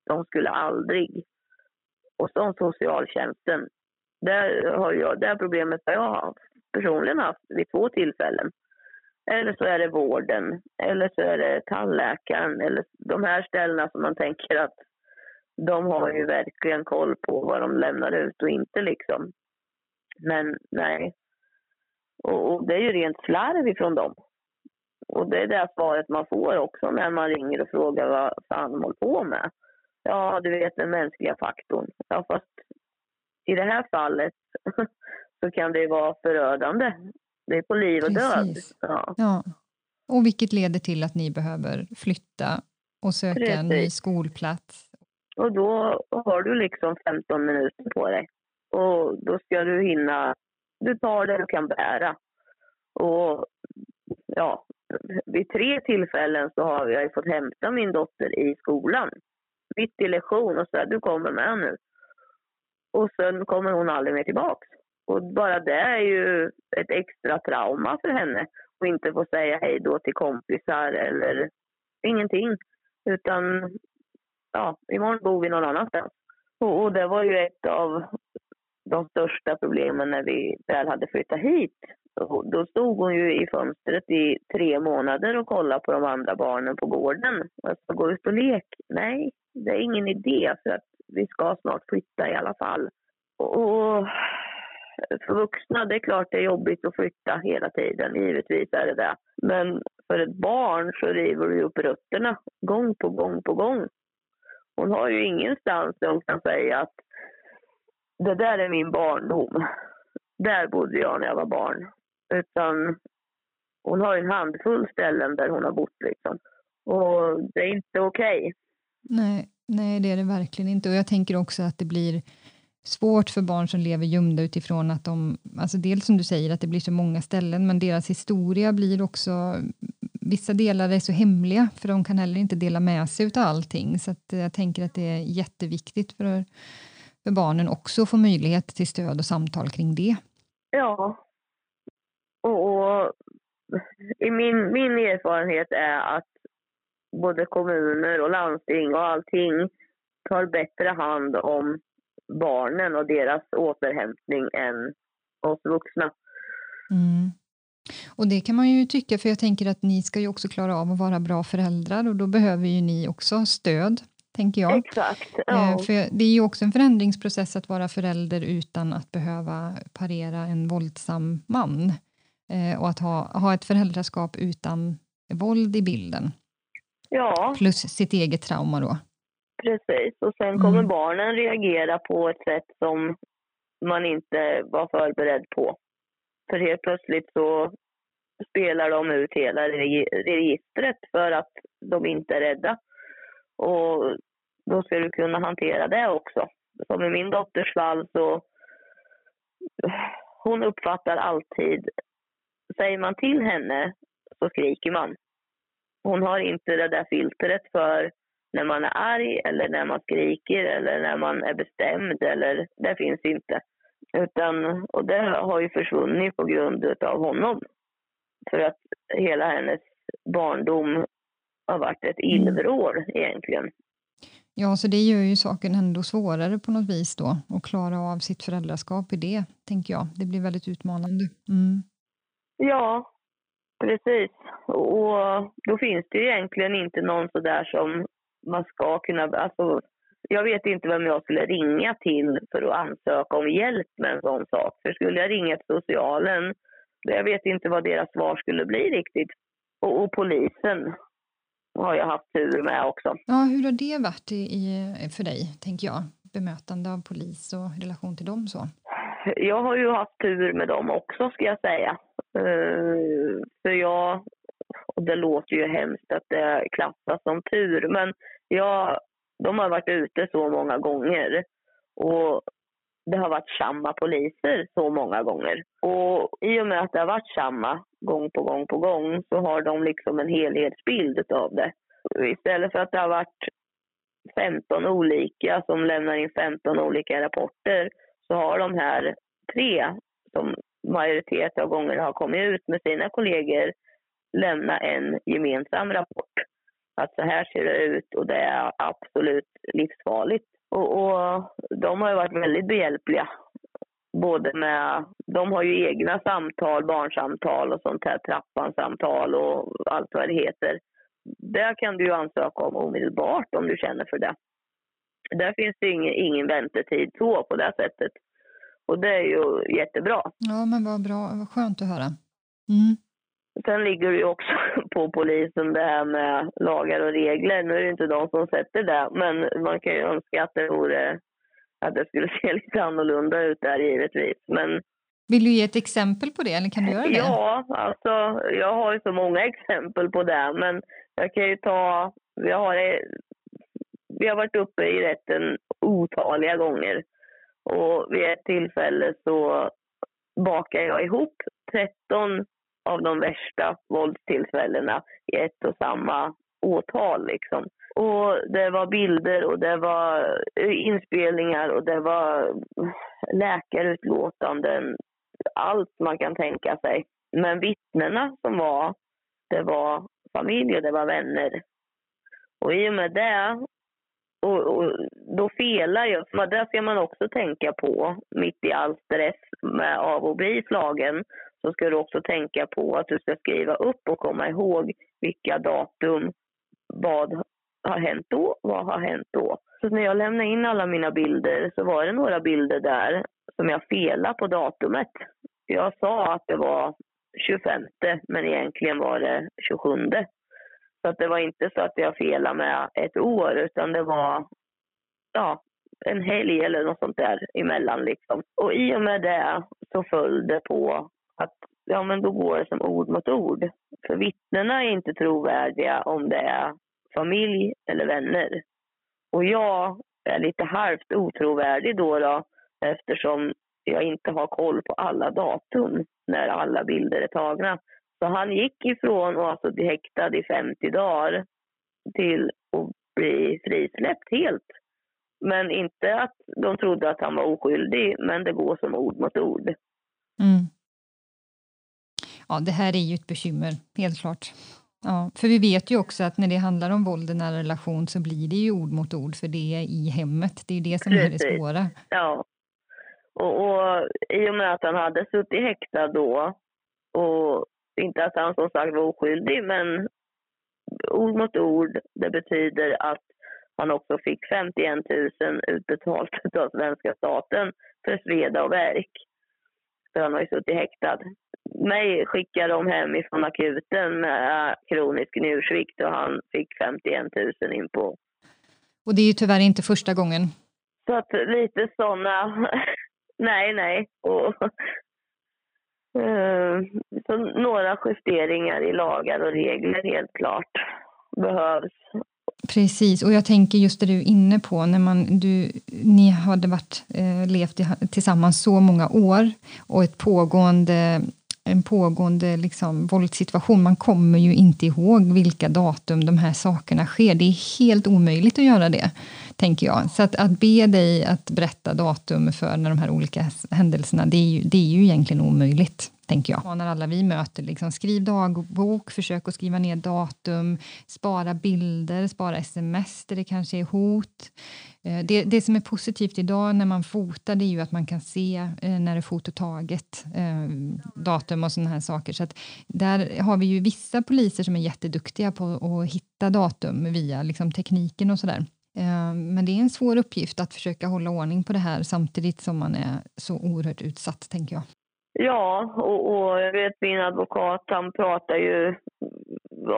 de skulle aldrig. Och som socialtjänsten. Där har jag, det problemet har jag personligen haft vid två tillfällen. Eller så är det vården, eller så är det tandläkaren, eller de här ställena som man tänker att de har ju verkligen koll på vad de lämnar ut och inte liksom. Men nej. Och, och det är ju rent slarv ifrån dem. Och det är det svaret man får också när man ringer och frågar vad fan de håller på med. Ja, du vet den mänskliga faktorn. Ja, fast i det här fallet så kan det vara förödande det är på liv och Precis. död. Ja. ja. Och vilket leder till att ni behöver flytta och söka Precis. en ny skolplats. Och då har du liksom 15 minuter på dig. Och då ska du hinna, du tar det du kan bära. Och ja, vid tre tillfällen så har jag fått hämta min dotter i skolan. Mitt i lektion och säga du kommer med nu. Och sen kommer hon aldrig mer tillbaks. Och bara det är ju ett extra trauma för henne. Och inte få säga hej då till kompisar eller ingenting. Utan ja, imorgon bor vi någon annanstans. Och, och det var ju ett av de största problemen när vi väl hade flyttat hit. då stod hon ju i fönstret i tre månader och kollade på de andra barnen på gården. Alltså, gå ut och lek? Nej, det är ingen idé för att vi ska snart flytta i alla fall. Och för vuxna, det är klart det är jobbigt att flytta hela tiden, givetvis är det det. Men för ett barn så river du upp rötterna gång på gång på gång. Hon har ju ingenstans där hon kan säga att det där är min barndom. Där bodde jag när jag var barn. Utan hon har en handfull ställen där hon har bott liksom. Och det är inte okej. Okay. Nej, nej, det är det verkligen inte. Och jag tänker också att det blir svårt för barn som lever gömda utifrån att de, alltså dels som du säger att det blir så många ställen, men deras historia blir också, vissa delar är så hemliga för de kan heller inte dela med sig av allting, så att jag tänker att det är jätteviktigt för, för barnen också att få möjlighet till stöd och samtal kring det. Ja, och, och i min, min erfarenhet är att både kommuner och landsting och allting tar bättre hand om barnen och deras återhämtning än oss vuxna. Mm. Och det kan man ju tycka, för jag tänker att ni ska ju också klara av att vara bra föräldrar och då behöver ju ni också stöd, tänker jag. Exakt. Ja. Eh, för det är ju också en förändringsprocess att vara förälder utan att behöva parera en våldsam man eh, och att ha, ha ett föräldraskap utan våld i bilden. Ja. Plus sitt eget trauma då. Precis, och sen kommer mm. barnen reagera på ett sätt som man inte var förberedd på. För helt plötsligt så spelar de ut hela registret för att de inte är rädda. Och då ska du kunna hantera det också. Som i min dotters fall så hon uppfattar alltid, säger man till henne så skriker man. Hon har inte det där filtret för när man är arg eller när man skriker eller när man är bestämd. Eller, det finns inte. Utan, och det har ju försvunnit på grund av honom. För att hela hennes barndom har varit ett mm. illvrål egentligen. Ja, så det gör ju saken ändå svårare på något vis då att klara av sitt föräldraskap i det, tänker jag. Det blir väldigt utmanande. Mm. Ja, precis. Och då finns det ju egentligen inte någon sådär som man ska kunna... Alltså, jag vet inte vem jag skulle ringa till för att ansöka om hjälp med en sån sak. För skulle jag ringa till socialen, jag vet inte vad deras svar skulle bli riktigt. Och, och polisen har jag haft tur med också. Ja, hur har det varit i, i, för dig, tänker jag? Bemötande av polis och relation till dem så? Jag har ju haft tur med dem också, ska jag säga. Uh, för jag, och det låter ju hemskt att det klassas som tur, men jag, de har varit ute så många gånger och det har varit samma poliser så många gånger. Och i och med att det har varit samma gång på gång på gång så har de liksom en helhetsbild av det. Istället för att det har varit 15 olika som lämnar in 15 olika rapporter så har de här tre som majoritet av gånger har kommit ut med sina kollegor lämna en gemensam rapport att så här ser det ut och det är absolut livsfarligt. Och, och de har ju varit väldigt behjälpliga. Både med, de har ju egna samtal, barnsamtal och sånt här, trappansamtal och allt vad det heter. Där kan du ju ansöka om omedelbart om du känner för det. Där finns det ingen, ingen väntetid så på det sättet. Och det är ju jättebra. Ja, men vad bra, vad skönt att höra. Mm. Sen ligger det ju också på polisen det här med lagar och regler. Nu är det inte de som sätter det, men man kan ju önska att det vore att det skulle se lite annorlunda ut där givetvis. Men vill du ge ett exempel på det, eller kan du göra det? Ja, alltså jag har ju så många exempel på det, men jag kan ju ta, vi har, vi har varit uppe i rätten otaliga gånger och vid ett tillfälle så bakar jag ihop 13 av de värsta våldstillfällena i ett och samma åtal. Liksom. Och det var bilder och det var eh, inspelningar och det var eh, läkarutlåtanden. Allt man kan tänka sig. Men vittnena som var, det var familj och det var vänner. Och i och med det, och, och då felar ju... För det ska man också tänka på mitt i all stress med av och bli slagen så ska du också tänka på att du ska skriva upp och komma ihåg vilka datum, vad har hänt då, vad har hänt då. Så när jag lämnade in alla mina bilder så var det några bilder där som jag felade på datumet. Jag sa att det var 25 men egentligen var det 27. Så att det var inte så att jag felade med ett år utan det var ja, en helg eller något sånt där emellan. Liksom. Och i och med det så föll det på att ja, men då går det som ord mot ord. För vittnena är inte trovärdiga om det är familj eller vänner. Och jag är lite halvt otrovärdig då, då eftersom jag inte har koll på alla datum när alla bilder är tagna. Så han gick ifrån att alltså bli häktad i 50 dagar till att bli frisläppt helt. Men inte att de trodde att han var oskyldig, men det går som ord mot ord. Mm. Ja, det här är ju ett bekymmer, helt klart. Ja, för vi vet ju också att när det handlar om våld i nära relation så blir det ju ord mot ord för det är i hemmet. Det är ju det som Precis. är det svåra. Ja. Och, och i och med att han hade suttit häktad då och inte att han som sagt var oskyldig men ord mot ord, det betyder att han också fick 51 000 utbetalt av svenska staten för sveda och verk. För han har ju suttit häktad. Mig skickade de hem ifrån akuten med kronisk njursvikt och han fick 51 000 in på. Och det är ju tyvärr inte första gången. Så att lite sådana... nej, nej. Och, uh, så några justeringar i lagar och regler helt klart behövs. Precis, och jag tänker just det du är inne på, när man, du, ni hade varit, eh, levt tillsammans så många år och ett pågående en pågående liksom, våldssituation. Man kommer ju inte ihåg vilka datum de här sakerna sker. Det är helt omöjligt att göra det, tänker jag. Så att, att be dig att berätta datum för när de här olika händelserna, det är ju, det är ju egentligen omöjligt tänker jag. När alla vi möter, liksom, skriv dagbok, försök att skriva ner datum, spara bilder, spara sms där det kanske är hot. Eh, det, det som är positivt idag när man fotar det är ju att man kan se eh, när det är fototaget, eh, datum och sådana här saker. Så att där har vi ju vissa poliser som är jätteduktiga på att hitta datum via liksom, tekniken och sådär. Eh, men det är en svår uppgift att försöka hålla ordning på det här samtidigt som man är så oerhört utsatt, tänker jag. Ja, och, och jag vet min advokat han pratar ju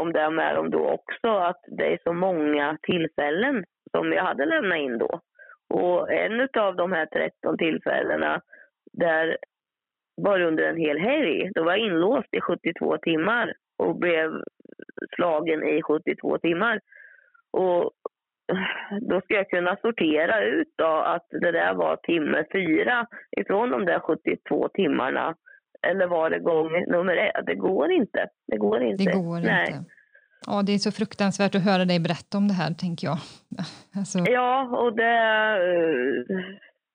om det med dem då också, att det är så många tillfällen som jag hade lämnat in då. Och en av de här 13 tillfällena, där var under en hel helg. Då var jag inlåst i 72 timmar och blev slagen i 72 timmar. Och då ska jag kunna sortera ut då att det där var timme fyra ifrån de där 72 timmarna. Eller var det gång nummer ett? Det går inte. Det går inte. Det går Nej. inte. Ja, det är så fruktansvärt att höra dig berätta om det här, tänker jag. Alltså... Ja, och det är uh,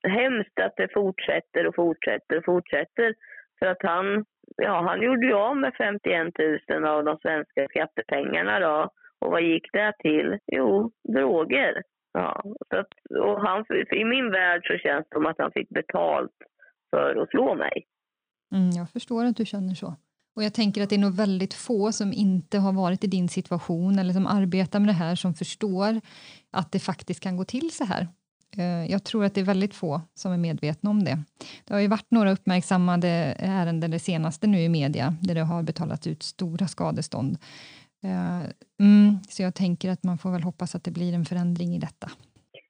hemskt att det fortsätter och fortsätter och fortsätter. För att han, ja, han gjorde ju av med 51 000 av de svenska skattepengarna då. Och vad gick det till? Jo, droger. Ja, så att, och han, I min värld så känns det som att han fick betalt för att slå mig. Mm, jag förstår att du känner så. Och jag tänker att det är nog väldigt få som inte har varit i din situation eller som arbetar med det här som förstår att det faktiskt kan gå till så här. Eh, jag tror att det är väldigt få som är medvetna om det. Det har ju varit några uppmärksammade ärenden, det senaste nu i media, där det har betalats ut stora skadestånd. Eh, mm, så jag tänker att man får väl hoppas att det blir en förändring i detta.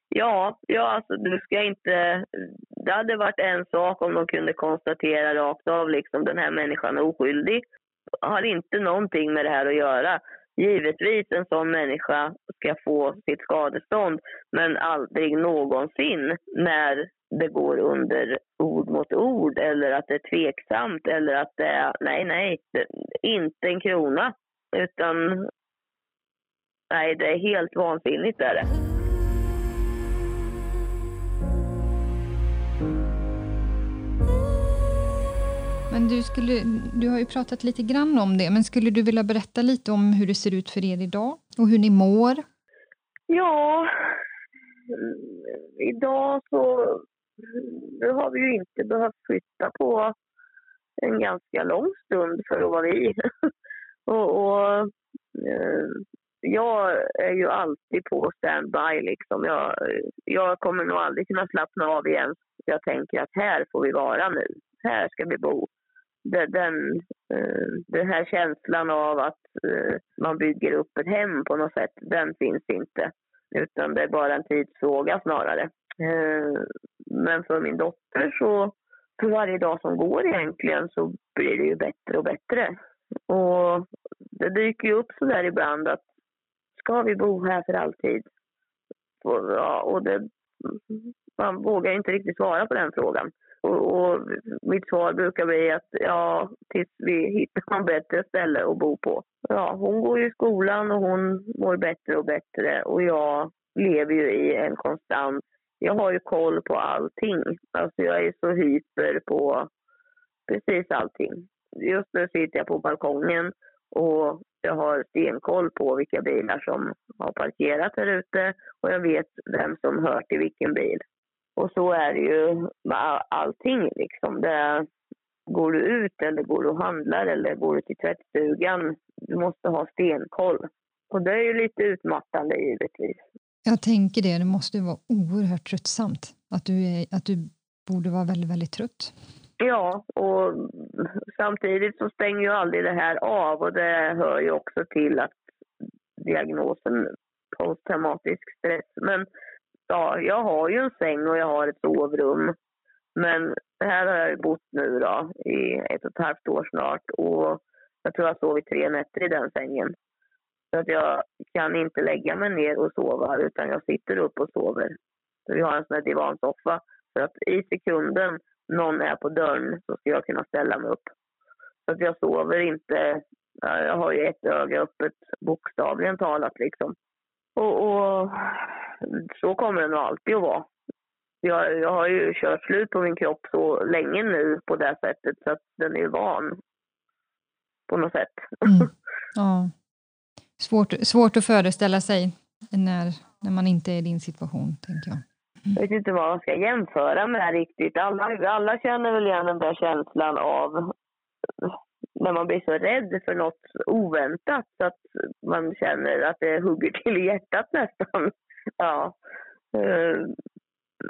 Ja, ja alltså du ska inte... Det hade varit en sak om de kunde konstatera rakt av liksom den här människan är oskyldig. Har inte någonting med det här att göra. Givetvis en sån människa ska få sitt skadestånd men aldrig någonsin när det går under ord mot ord eller att det är tveksamt eller att det är... Nej, nej, det, inte en krona. Utan... Nej, det är helt vansinnigt. Är det. Men du, skulle, du har ju pratat lite grann om det, men skulle du vilja berätta lite om hur det ser ut för er idag och hur ni mår? Ja, idag så nu har vi ju inte behövt flytta på en ganska lång stund för att vara vi. och, och eh, jag är ju alltid på standby. Liksom. Jag, jag kommer nog aldrig kunna slappna av igen. Jag tänker att här får vi vara nu. Här ska vi bo. Den, eh, den här känslan av att eh, man bygger upp ett hem på något sätt, den finns inte. Utan det är bara en tidsfråga snarare. Eh, men för min dotter så, för varje dag som går egentligen så blir det ju bättre och bättre. Och det dyker ju upp så där ibland att ska vi bo här för alltid? Och, ja, och det, man vågar inte riktigt svara på den frågan. Och, och, mitt svar brukar bli att ja, tills vi hittar ett bättre ställe att bo på. Ja, hon går ju i skolan och hon mår bättre och bättre och jag lever ju i en konstant... Jag har ju koll på allting. Alltså jag är så hyper på precis allting. Just nu sitter jag på balkongen och jag har stenkoll på vilka bilar som har parkerat här ute och jag vet vem som hör till vilken bil. Och så är det ju med allting liksom. Det, går du ut eller går du och handlar eller går du till tvättstugan, du måste ha stenkoll. Och det är ju lite utmattande givetvis. Jag tänker det, det måste vara oerhört tröttsamt. Att du, är, att du borde vara väldigt, väldigt trött. Ja, och samtidigt så stänger ju aldrig det här av och det hör ju också till att diagnosen posttraumatisk stress. Men ja, jag har ju en säng och jag har ett sovrum. Men här har jag bott nu då i ett och ett halvt år snart och jag tror jag sovit tre nätter i den sängen. Så att jag kan inte lägga mig ner och sova utan jag sitter upp och sover. Så vi har en sån här divansoffa. För att i sekunden någon är på dörren så ska jag kunna ställa mig upp. Så att jag sover inte. Jag har ju ett öga öppet bokstavligen talat liksom. Och, och så kommer det nog alltid att vara. Jag, jag har ju kört slut på min kropp så länge nu på det sättet så att den är van på något sätt. Mm. Ja. Svårt, svårt att föreställa sig när, när man inte är i din situation, tänker jag. Jag vet inte vad man ska jämföra med riktigt. Alla, alla känner väl igen den där känslan av när man blir så rädd för något oväntat så att man känner att det hugger till i hjärtat nästan. Ja. Eh,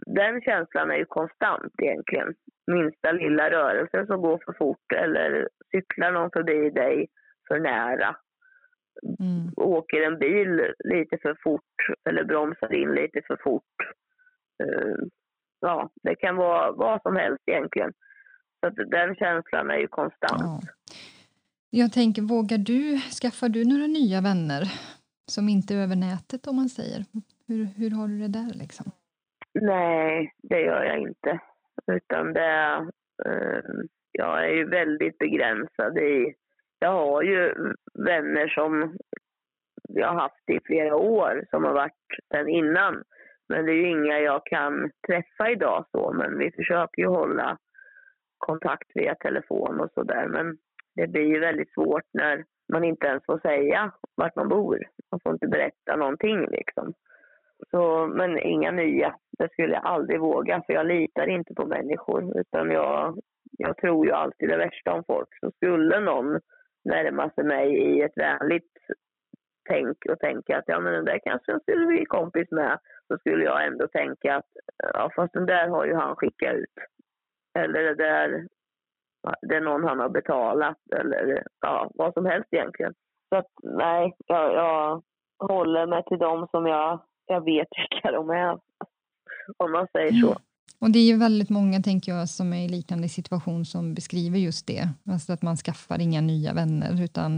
den känslan är ju konstant egentligen. Minsta lilla rörelse som går för fort eller cyklar någon förbi dig för nära. Mm. Åker en bil lite för fort eller bromsar in lite för fort. Eh, ja, det kan vara vad som helst egentligen. Så att den känslan är ju konstant. Ja. Jag tänker, vågar du, skaffar du några nya vänner som inte är över nätet om man säger? Hur, hur har du det där liksom? Nej, det gör jag inte. Utan det, eh, jag är ju väldigt begränsad i... Jag har ju vänner som jag har haft i flera år som har varit sen innan. Men det är ju inga jag kan träffa idag så, men vi försöker ju hålla kontakt via telefon och sådär. Men det blir ju väldigt svårt när man inte ens får säga vart man bor. Man får inte berätta någonting liksom. Så, men inga nya. Det skulle jag aldrig våga för jag litar inte på människor. Utan jag, jag tror ju alltid det värsta om folk. Så skulle någon närma sig mig i ett vänligt tänk och tänka att ja men den där kanske jag skulle bli kompis med. Så skulle jag ändå tänka att ja fast den där har ju han skickat ut. Eller det där, det är någon han har betalat eller ja, vad som helst egentligen. Så att nej, jag, jag håller mig till dem som jag, jag vet vilka de är. Om man säger så. Mm. Och det är ju väldigt många, tänker jag, som är i liknande situation som beskriver just det. Alltså att man skaffar inga nya vänner, utan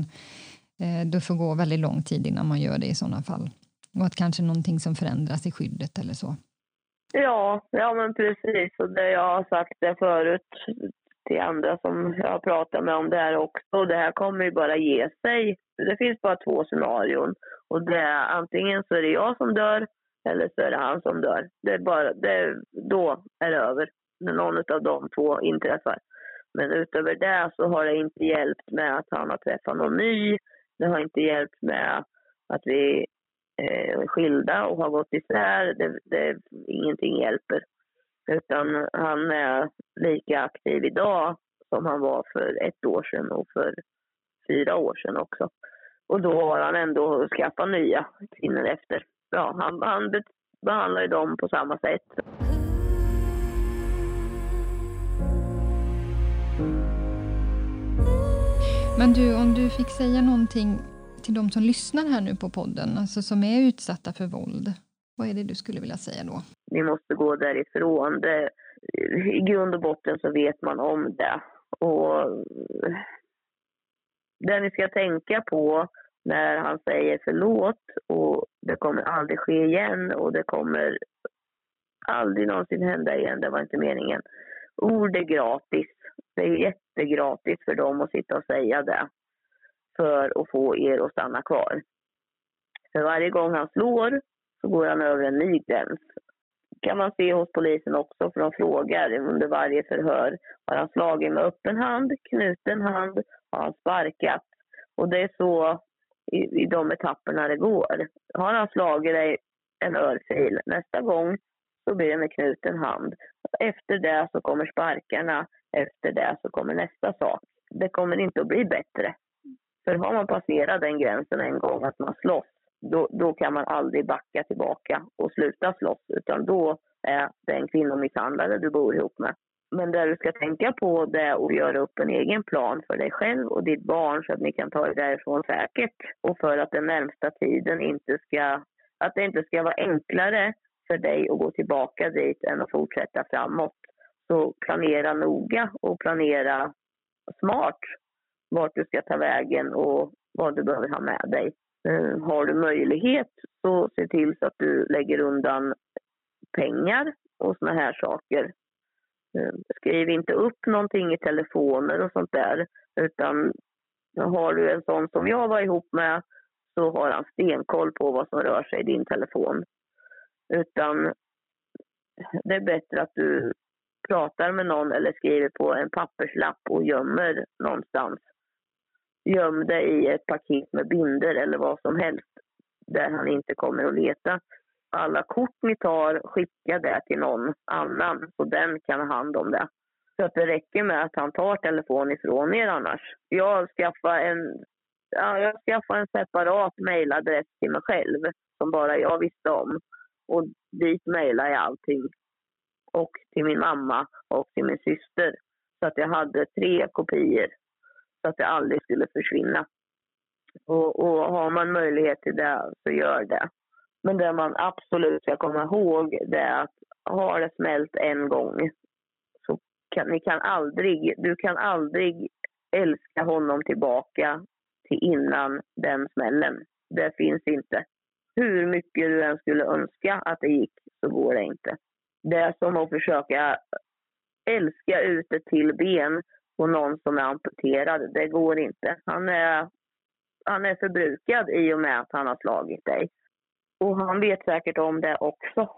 eh, det får gå väldigt lång tid innan man gör det i sådana fall. Och att kanske någonting som förändras i skyddet eller så. Ja, ja men precis. Och det jag har sagt det förut till andra som jag har pratat med om det här också. Och det här kommer ju bara ge sig. Det finns bara två scenarion. Och det är antingen så är det jag som dör eller så är det han som dör. Det är bara, det, då är det över. När någon av de två inträffar. Men utöver det så har det inte hjälpt med att han har träffat någon ny. Det har inte hjälpt med att vi eh, skilda och har gått isär. Det, det, ingenting hjälper. Utan han är lika aktiv idag som han var för ett år sedan och för fyra år sedan också. Och då har han ändå skaffat nya kvinnor efter. Ja, han, han behandlar ju dem på samma sätt. Men du, om du fick säga någonting till de som lyssnar här nu på podden, alltså som är utsatta för våld. Vad är det du skulle vilja säga då? Ni måste gå därifrån. Det, I grund och botten så vet man om det. Och det ni ska tänka på när han säger förlåt och det kommer aldrig ske igen och det kommer aldrig någonsin hända igen, det var inte meningen. Ord är gratis. Det är jättegratis för dem att sitta och säga det för att få er att stanna kvar. För varje gång han slår så går han över en ny gräns. kan man se hos polisen också, för de frågar under varje förhör. Har han slagit med öppen hand, knuten hand, har han sparkat? Och det är så i, i de etapperna det går. Har han slagit dig en örfil, nästa gång så blir det med knuten hand. Efter det så kommer sparkarna, efter det så kommer nästa sak. Det kommer inte att bli bättre. För har man passerat den gränsen en gång att man slåss, då, då kan man aldrig backa tillbaka och sluta slåss. Utan då är det en kvinnomisshandlare du bor ihop med. Men det du ska tänka på det är att göra upp en egen plan för dig själv och ditt barn så att ni kan ta er därifrån säkert. Och för att den närmsta tiden inte ska, att det inte ska vara enklare för dig att gå tillbaka dit än att fortsätta framåt. Så planera noga och planera smart vart du ska ta vägen och vad du behöver ha med dig. Har du möjlighet så se till så att du lägger undan pengar och såna här saker. Mm, skriv inte upp någonting i telefoner och sånt där utan har du en sån som jag var ihop med så har han stenkoll på vad som rör sig i din telefon. Utan det är bättre att du pratar med någon eller skriver på en papperslapp och gömmer någonstans gömda i ett paket med binder eller vad som helst där han inte kommer att leta. Alla kort ni tar, skicka det till någon annan så den kan ha hand om det. Så att det räcker med att han tar telefon ifrån er annars. Jag skaffar en, ja, jag skaffar en separat mejladress till mig själv som bara jag visste om. Och dit mejlar jag allting. Och till min mamma och till min syster. Så att jag hade tre kopior så att det aldrig skulle försvinna. Och, och har man möjlighet till det, så gör det. Men det man absolut ska komma ihåg det är att har det smält en gång så kan ni kan aldrig, du kan aldrig älska honom tillbaka till innan den smällen. Det finns inte. Hur mycket du än skulle önska att det gick så går det inte. Det är som att försöka älska ut ett till ben på någon som är amputerad. Det går inte. Han är, han är förbrukad i och med att han har slagit dig. Och han vet säkert om det också.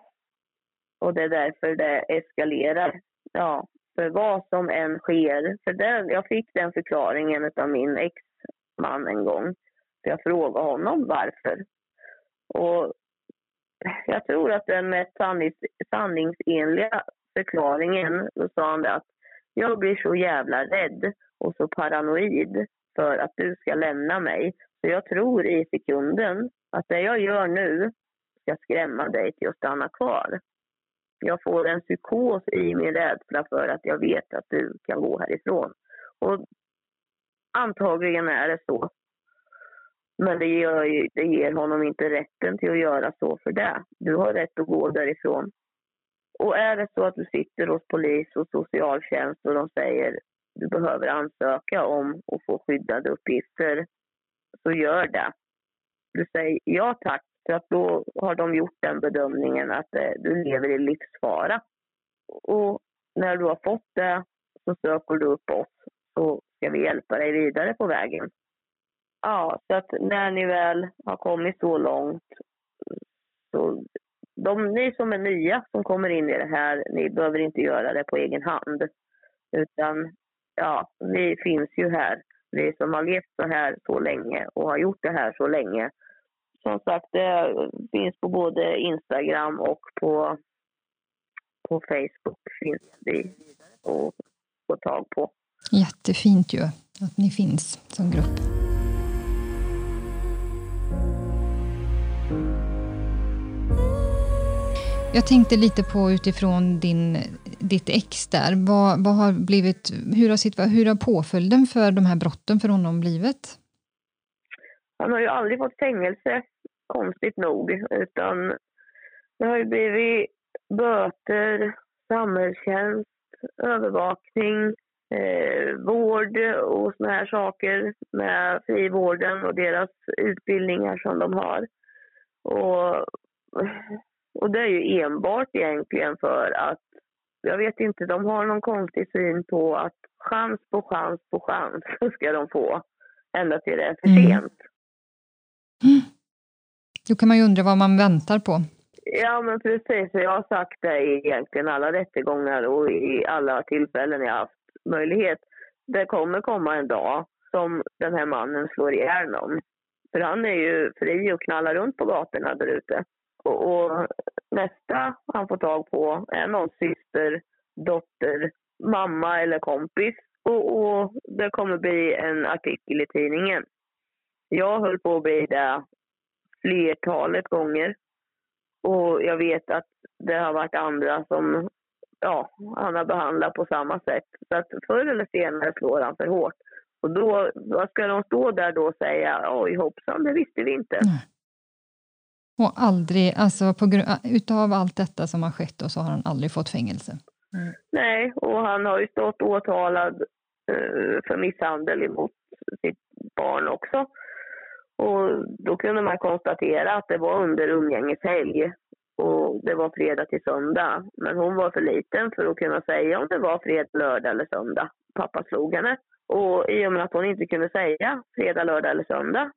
Och det är därför det eskalerar. Ja, för vad som än sker. För det, jag fick den förklaringen av min exman en gång. För jag frågade honom varför. Och jag tror att den mest sannings, sanningsenliga förklaringen, då sa han det att jag blir så jävla rädd och så paranoid för att du ska lämna mig. Så jag tror i sekunden att det jag gör nu ska skrämma dig till att stanna kvar. Jag får en psykos i min rädsla för att jag vet att du kan gå härifrån. Och antagligen är det så. Men det ju, det ger honom inte rätten till att göra så för det. Du har rätt att gå därifrån. Och är det så att du sitter hos polis och socialtjänst och de säger att du behöver ansöka om att få skyddade uppgifter, så gör det. Du säger ja tack, för att då har de gjort den bedömningen att eh, du lever i livsfara. Och när du har fått det så söker du upp oss så ska vi hjälpa dig vidare på vägen. Ja, så att när ni väl har kommit så långt så de, ni som är nya som kommer in i det här, ni behöver inte göra det på egen hand. Utan ja, vi finns ju här. Vi som har levt så här så länge och har gjort det här så länge. Som sagt, det finns på både Instagram och på, på Facebook finns vi att få tag på. Jättefint ju att ni finns som grupp. Jag tänkte lite på utifrån din, ditt ex där. Vad, vad har blivit, hur, har hur har påföljden för de här brotten för honom blivit? Han har ju aldrig fått fängelse, konstigt nog. Utan det har ju blivit böter, samhällstjänst, övervakning, eh, vård och såna här saker med frivården och deras utbildningar som de har. Och, och det är ju enbart egentligen för att, jag vet inte, de har någon konstig syn på att chans på chans på chans ska de få ända till det är för mm. sent. Mm. Då kan man ju undra vad man väntar på. Ja, men precis. Jag har sagt det i egentligen alla rättegångar och i alla tillfällen jag haft möjlighet. Det kommer komma en dag som den här mannen slår ihjäl någon. För han är ju fri och knallar runt på gatorna där ute. Och, och, nästa han får tag på är någon syster, dotter, mamma eller kompis. Och, och det kommer bli en artikel i tidningen. Jag höll på att bli det flertalet gånger. Och jag vet att det har varit andra som ja, han har behandlat på samma sätt. Så att förr eller senare slår han för hårt. Och då, vad ska de stå där då och säga, oj hoppsan, det visste vi inte. Nej. Och aldrig, alltså på utav allt detta som har skett då, så har han aldrig fått fängelse? Mm. Nej, och han har ju stått åtalad uh, för misshandel emot sitt barn också. Och då kunde man konstatera att det var under umgängeshelg och det var fredag till söndag. Men hon var för liten för att kunna säga om det var fredag, lördag eller söndag. Pappa slog henne. Och i och med att hon inte kunde säga fredag, lördag eller söndag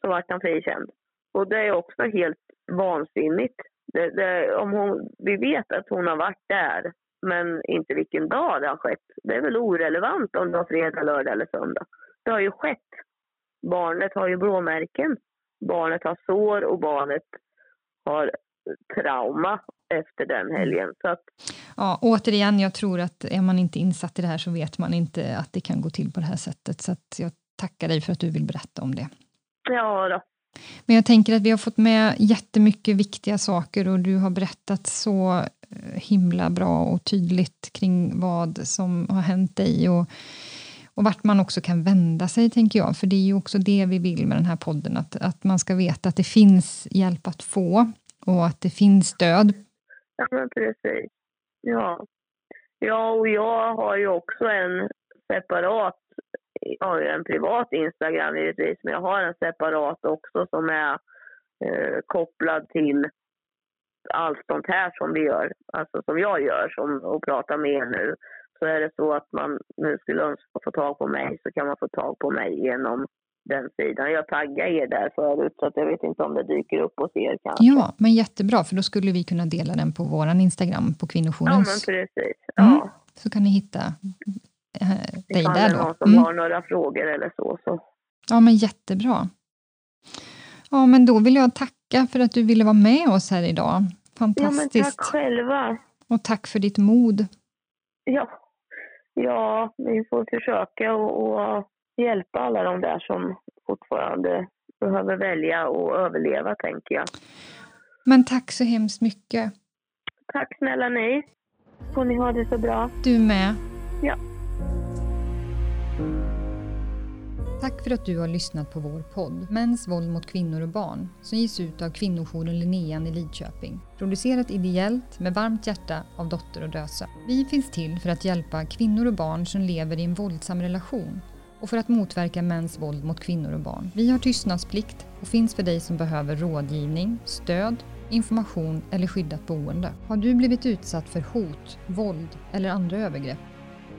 så vart han frikänd. Och det är också helt vansinnigt. Det, det, om hon, vi vet att hon har varit där, men inte vilken dag det har skett. Det är väl orelevant om det var fredag, lördag eller söndag. Det har ju skett. Barnet har ju blåmärken. Barnet har sår och barnet har trauma efter den helgen. Så att, ja, återigen, jag tror att är man inte insatt i det här så vet man inte att det kan gå till på det här sättet. Så jag tackar dig för att du vill berätta om det. Ja då. Men jag tänker att vi har fått med jättemycket viktiga saker och du har berättat så eh, himla bra och tydligt kring vad som har hänt dig och, och vart man också kan vända sig, tänker jag. För det är ju också det vi vill med den här podden, att, att man ska veta att det finns hjälp att få och att det finns stöd. Ja, men precis. Ja. Ja, och jag har ju också en separat, ja, en privat Instagram givetvis, men jag har en separat också som är eh, kopplad till allt sånt här som vi gör, alltså som jag gör som, och pratar med er nu. Så är det så att man nu skulle önska få tag på mig så kan man få tag på mig genom den sidan. Jag taggade er där förut så att jag vet inte om det dyker upp hos er kanske. Ja, men jättebra för då skulle vi kunna dela den på vår Instagram på kvinnojourens. Ja, men precis. Ja. Mm, så kan ni hitta dig där då. Någon som mm. har några frågor eller så, så. Ja, men jättebra. Ja, men då vill jag tacka för att du ville vara med oss här idag. Fantastiskt. Ja, men tack själva. Och tack för ditt mod. Ja, ja vi får försöka och, och hjälpa alla de där som fortfarande behöver välja och överleva, tänker jag. Men tack så hemskt mycket. Tack snälla ni. Får ni ha det så bra. Du med. Ja. Tack för att du har lyssnat på vår podd Mäns våld mot kvinnor och barn som ges ut av kvinnojouren Linnean i Lidköping. Producerat ideellt med varmt hjärta av Dotter och Döse. Vi finns till för att hjälpa kvinnor och barn som lever i en våldsam relation och för att motverka mäns våld mot kvinnor och barn. Vi har tystnadsplikt och finns för dig som behöver rådgivning, stöd, information eller skyddat boende. Har du blivit utsatt för hot, våld eller andra övergrepp?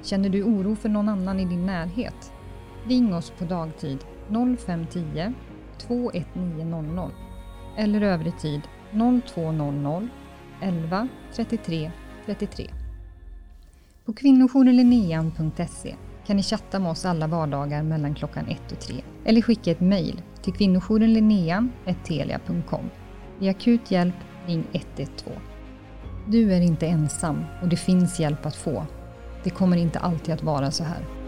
Känner du oro för någon annan i din närhet? Ring oss på dagtid 0510 21900 eller övrig tid 0200 11 33 33. På kvinnojourlinnean.se kan ni chatta med oss alla vardagar mellan klockan 1 och 3 eller skicka ett mejl till kvinnojourenlinnean.telia.com. Vid akut hjälp, ring 112. Du är inte ensam och det finns hjälp att få. Det kommer inte alltid att vara så här.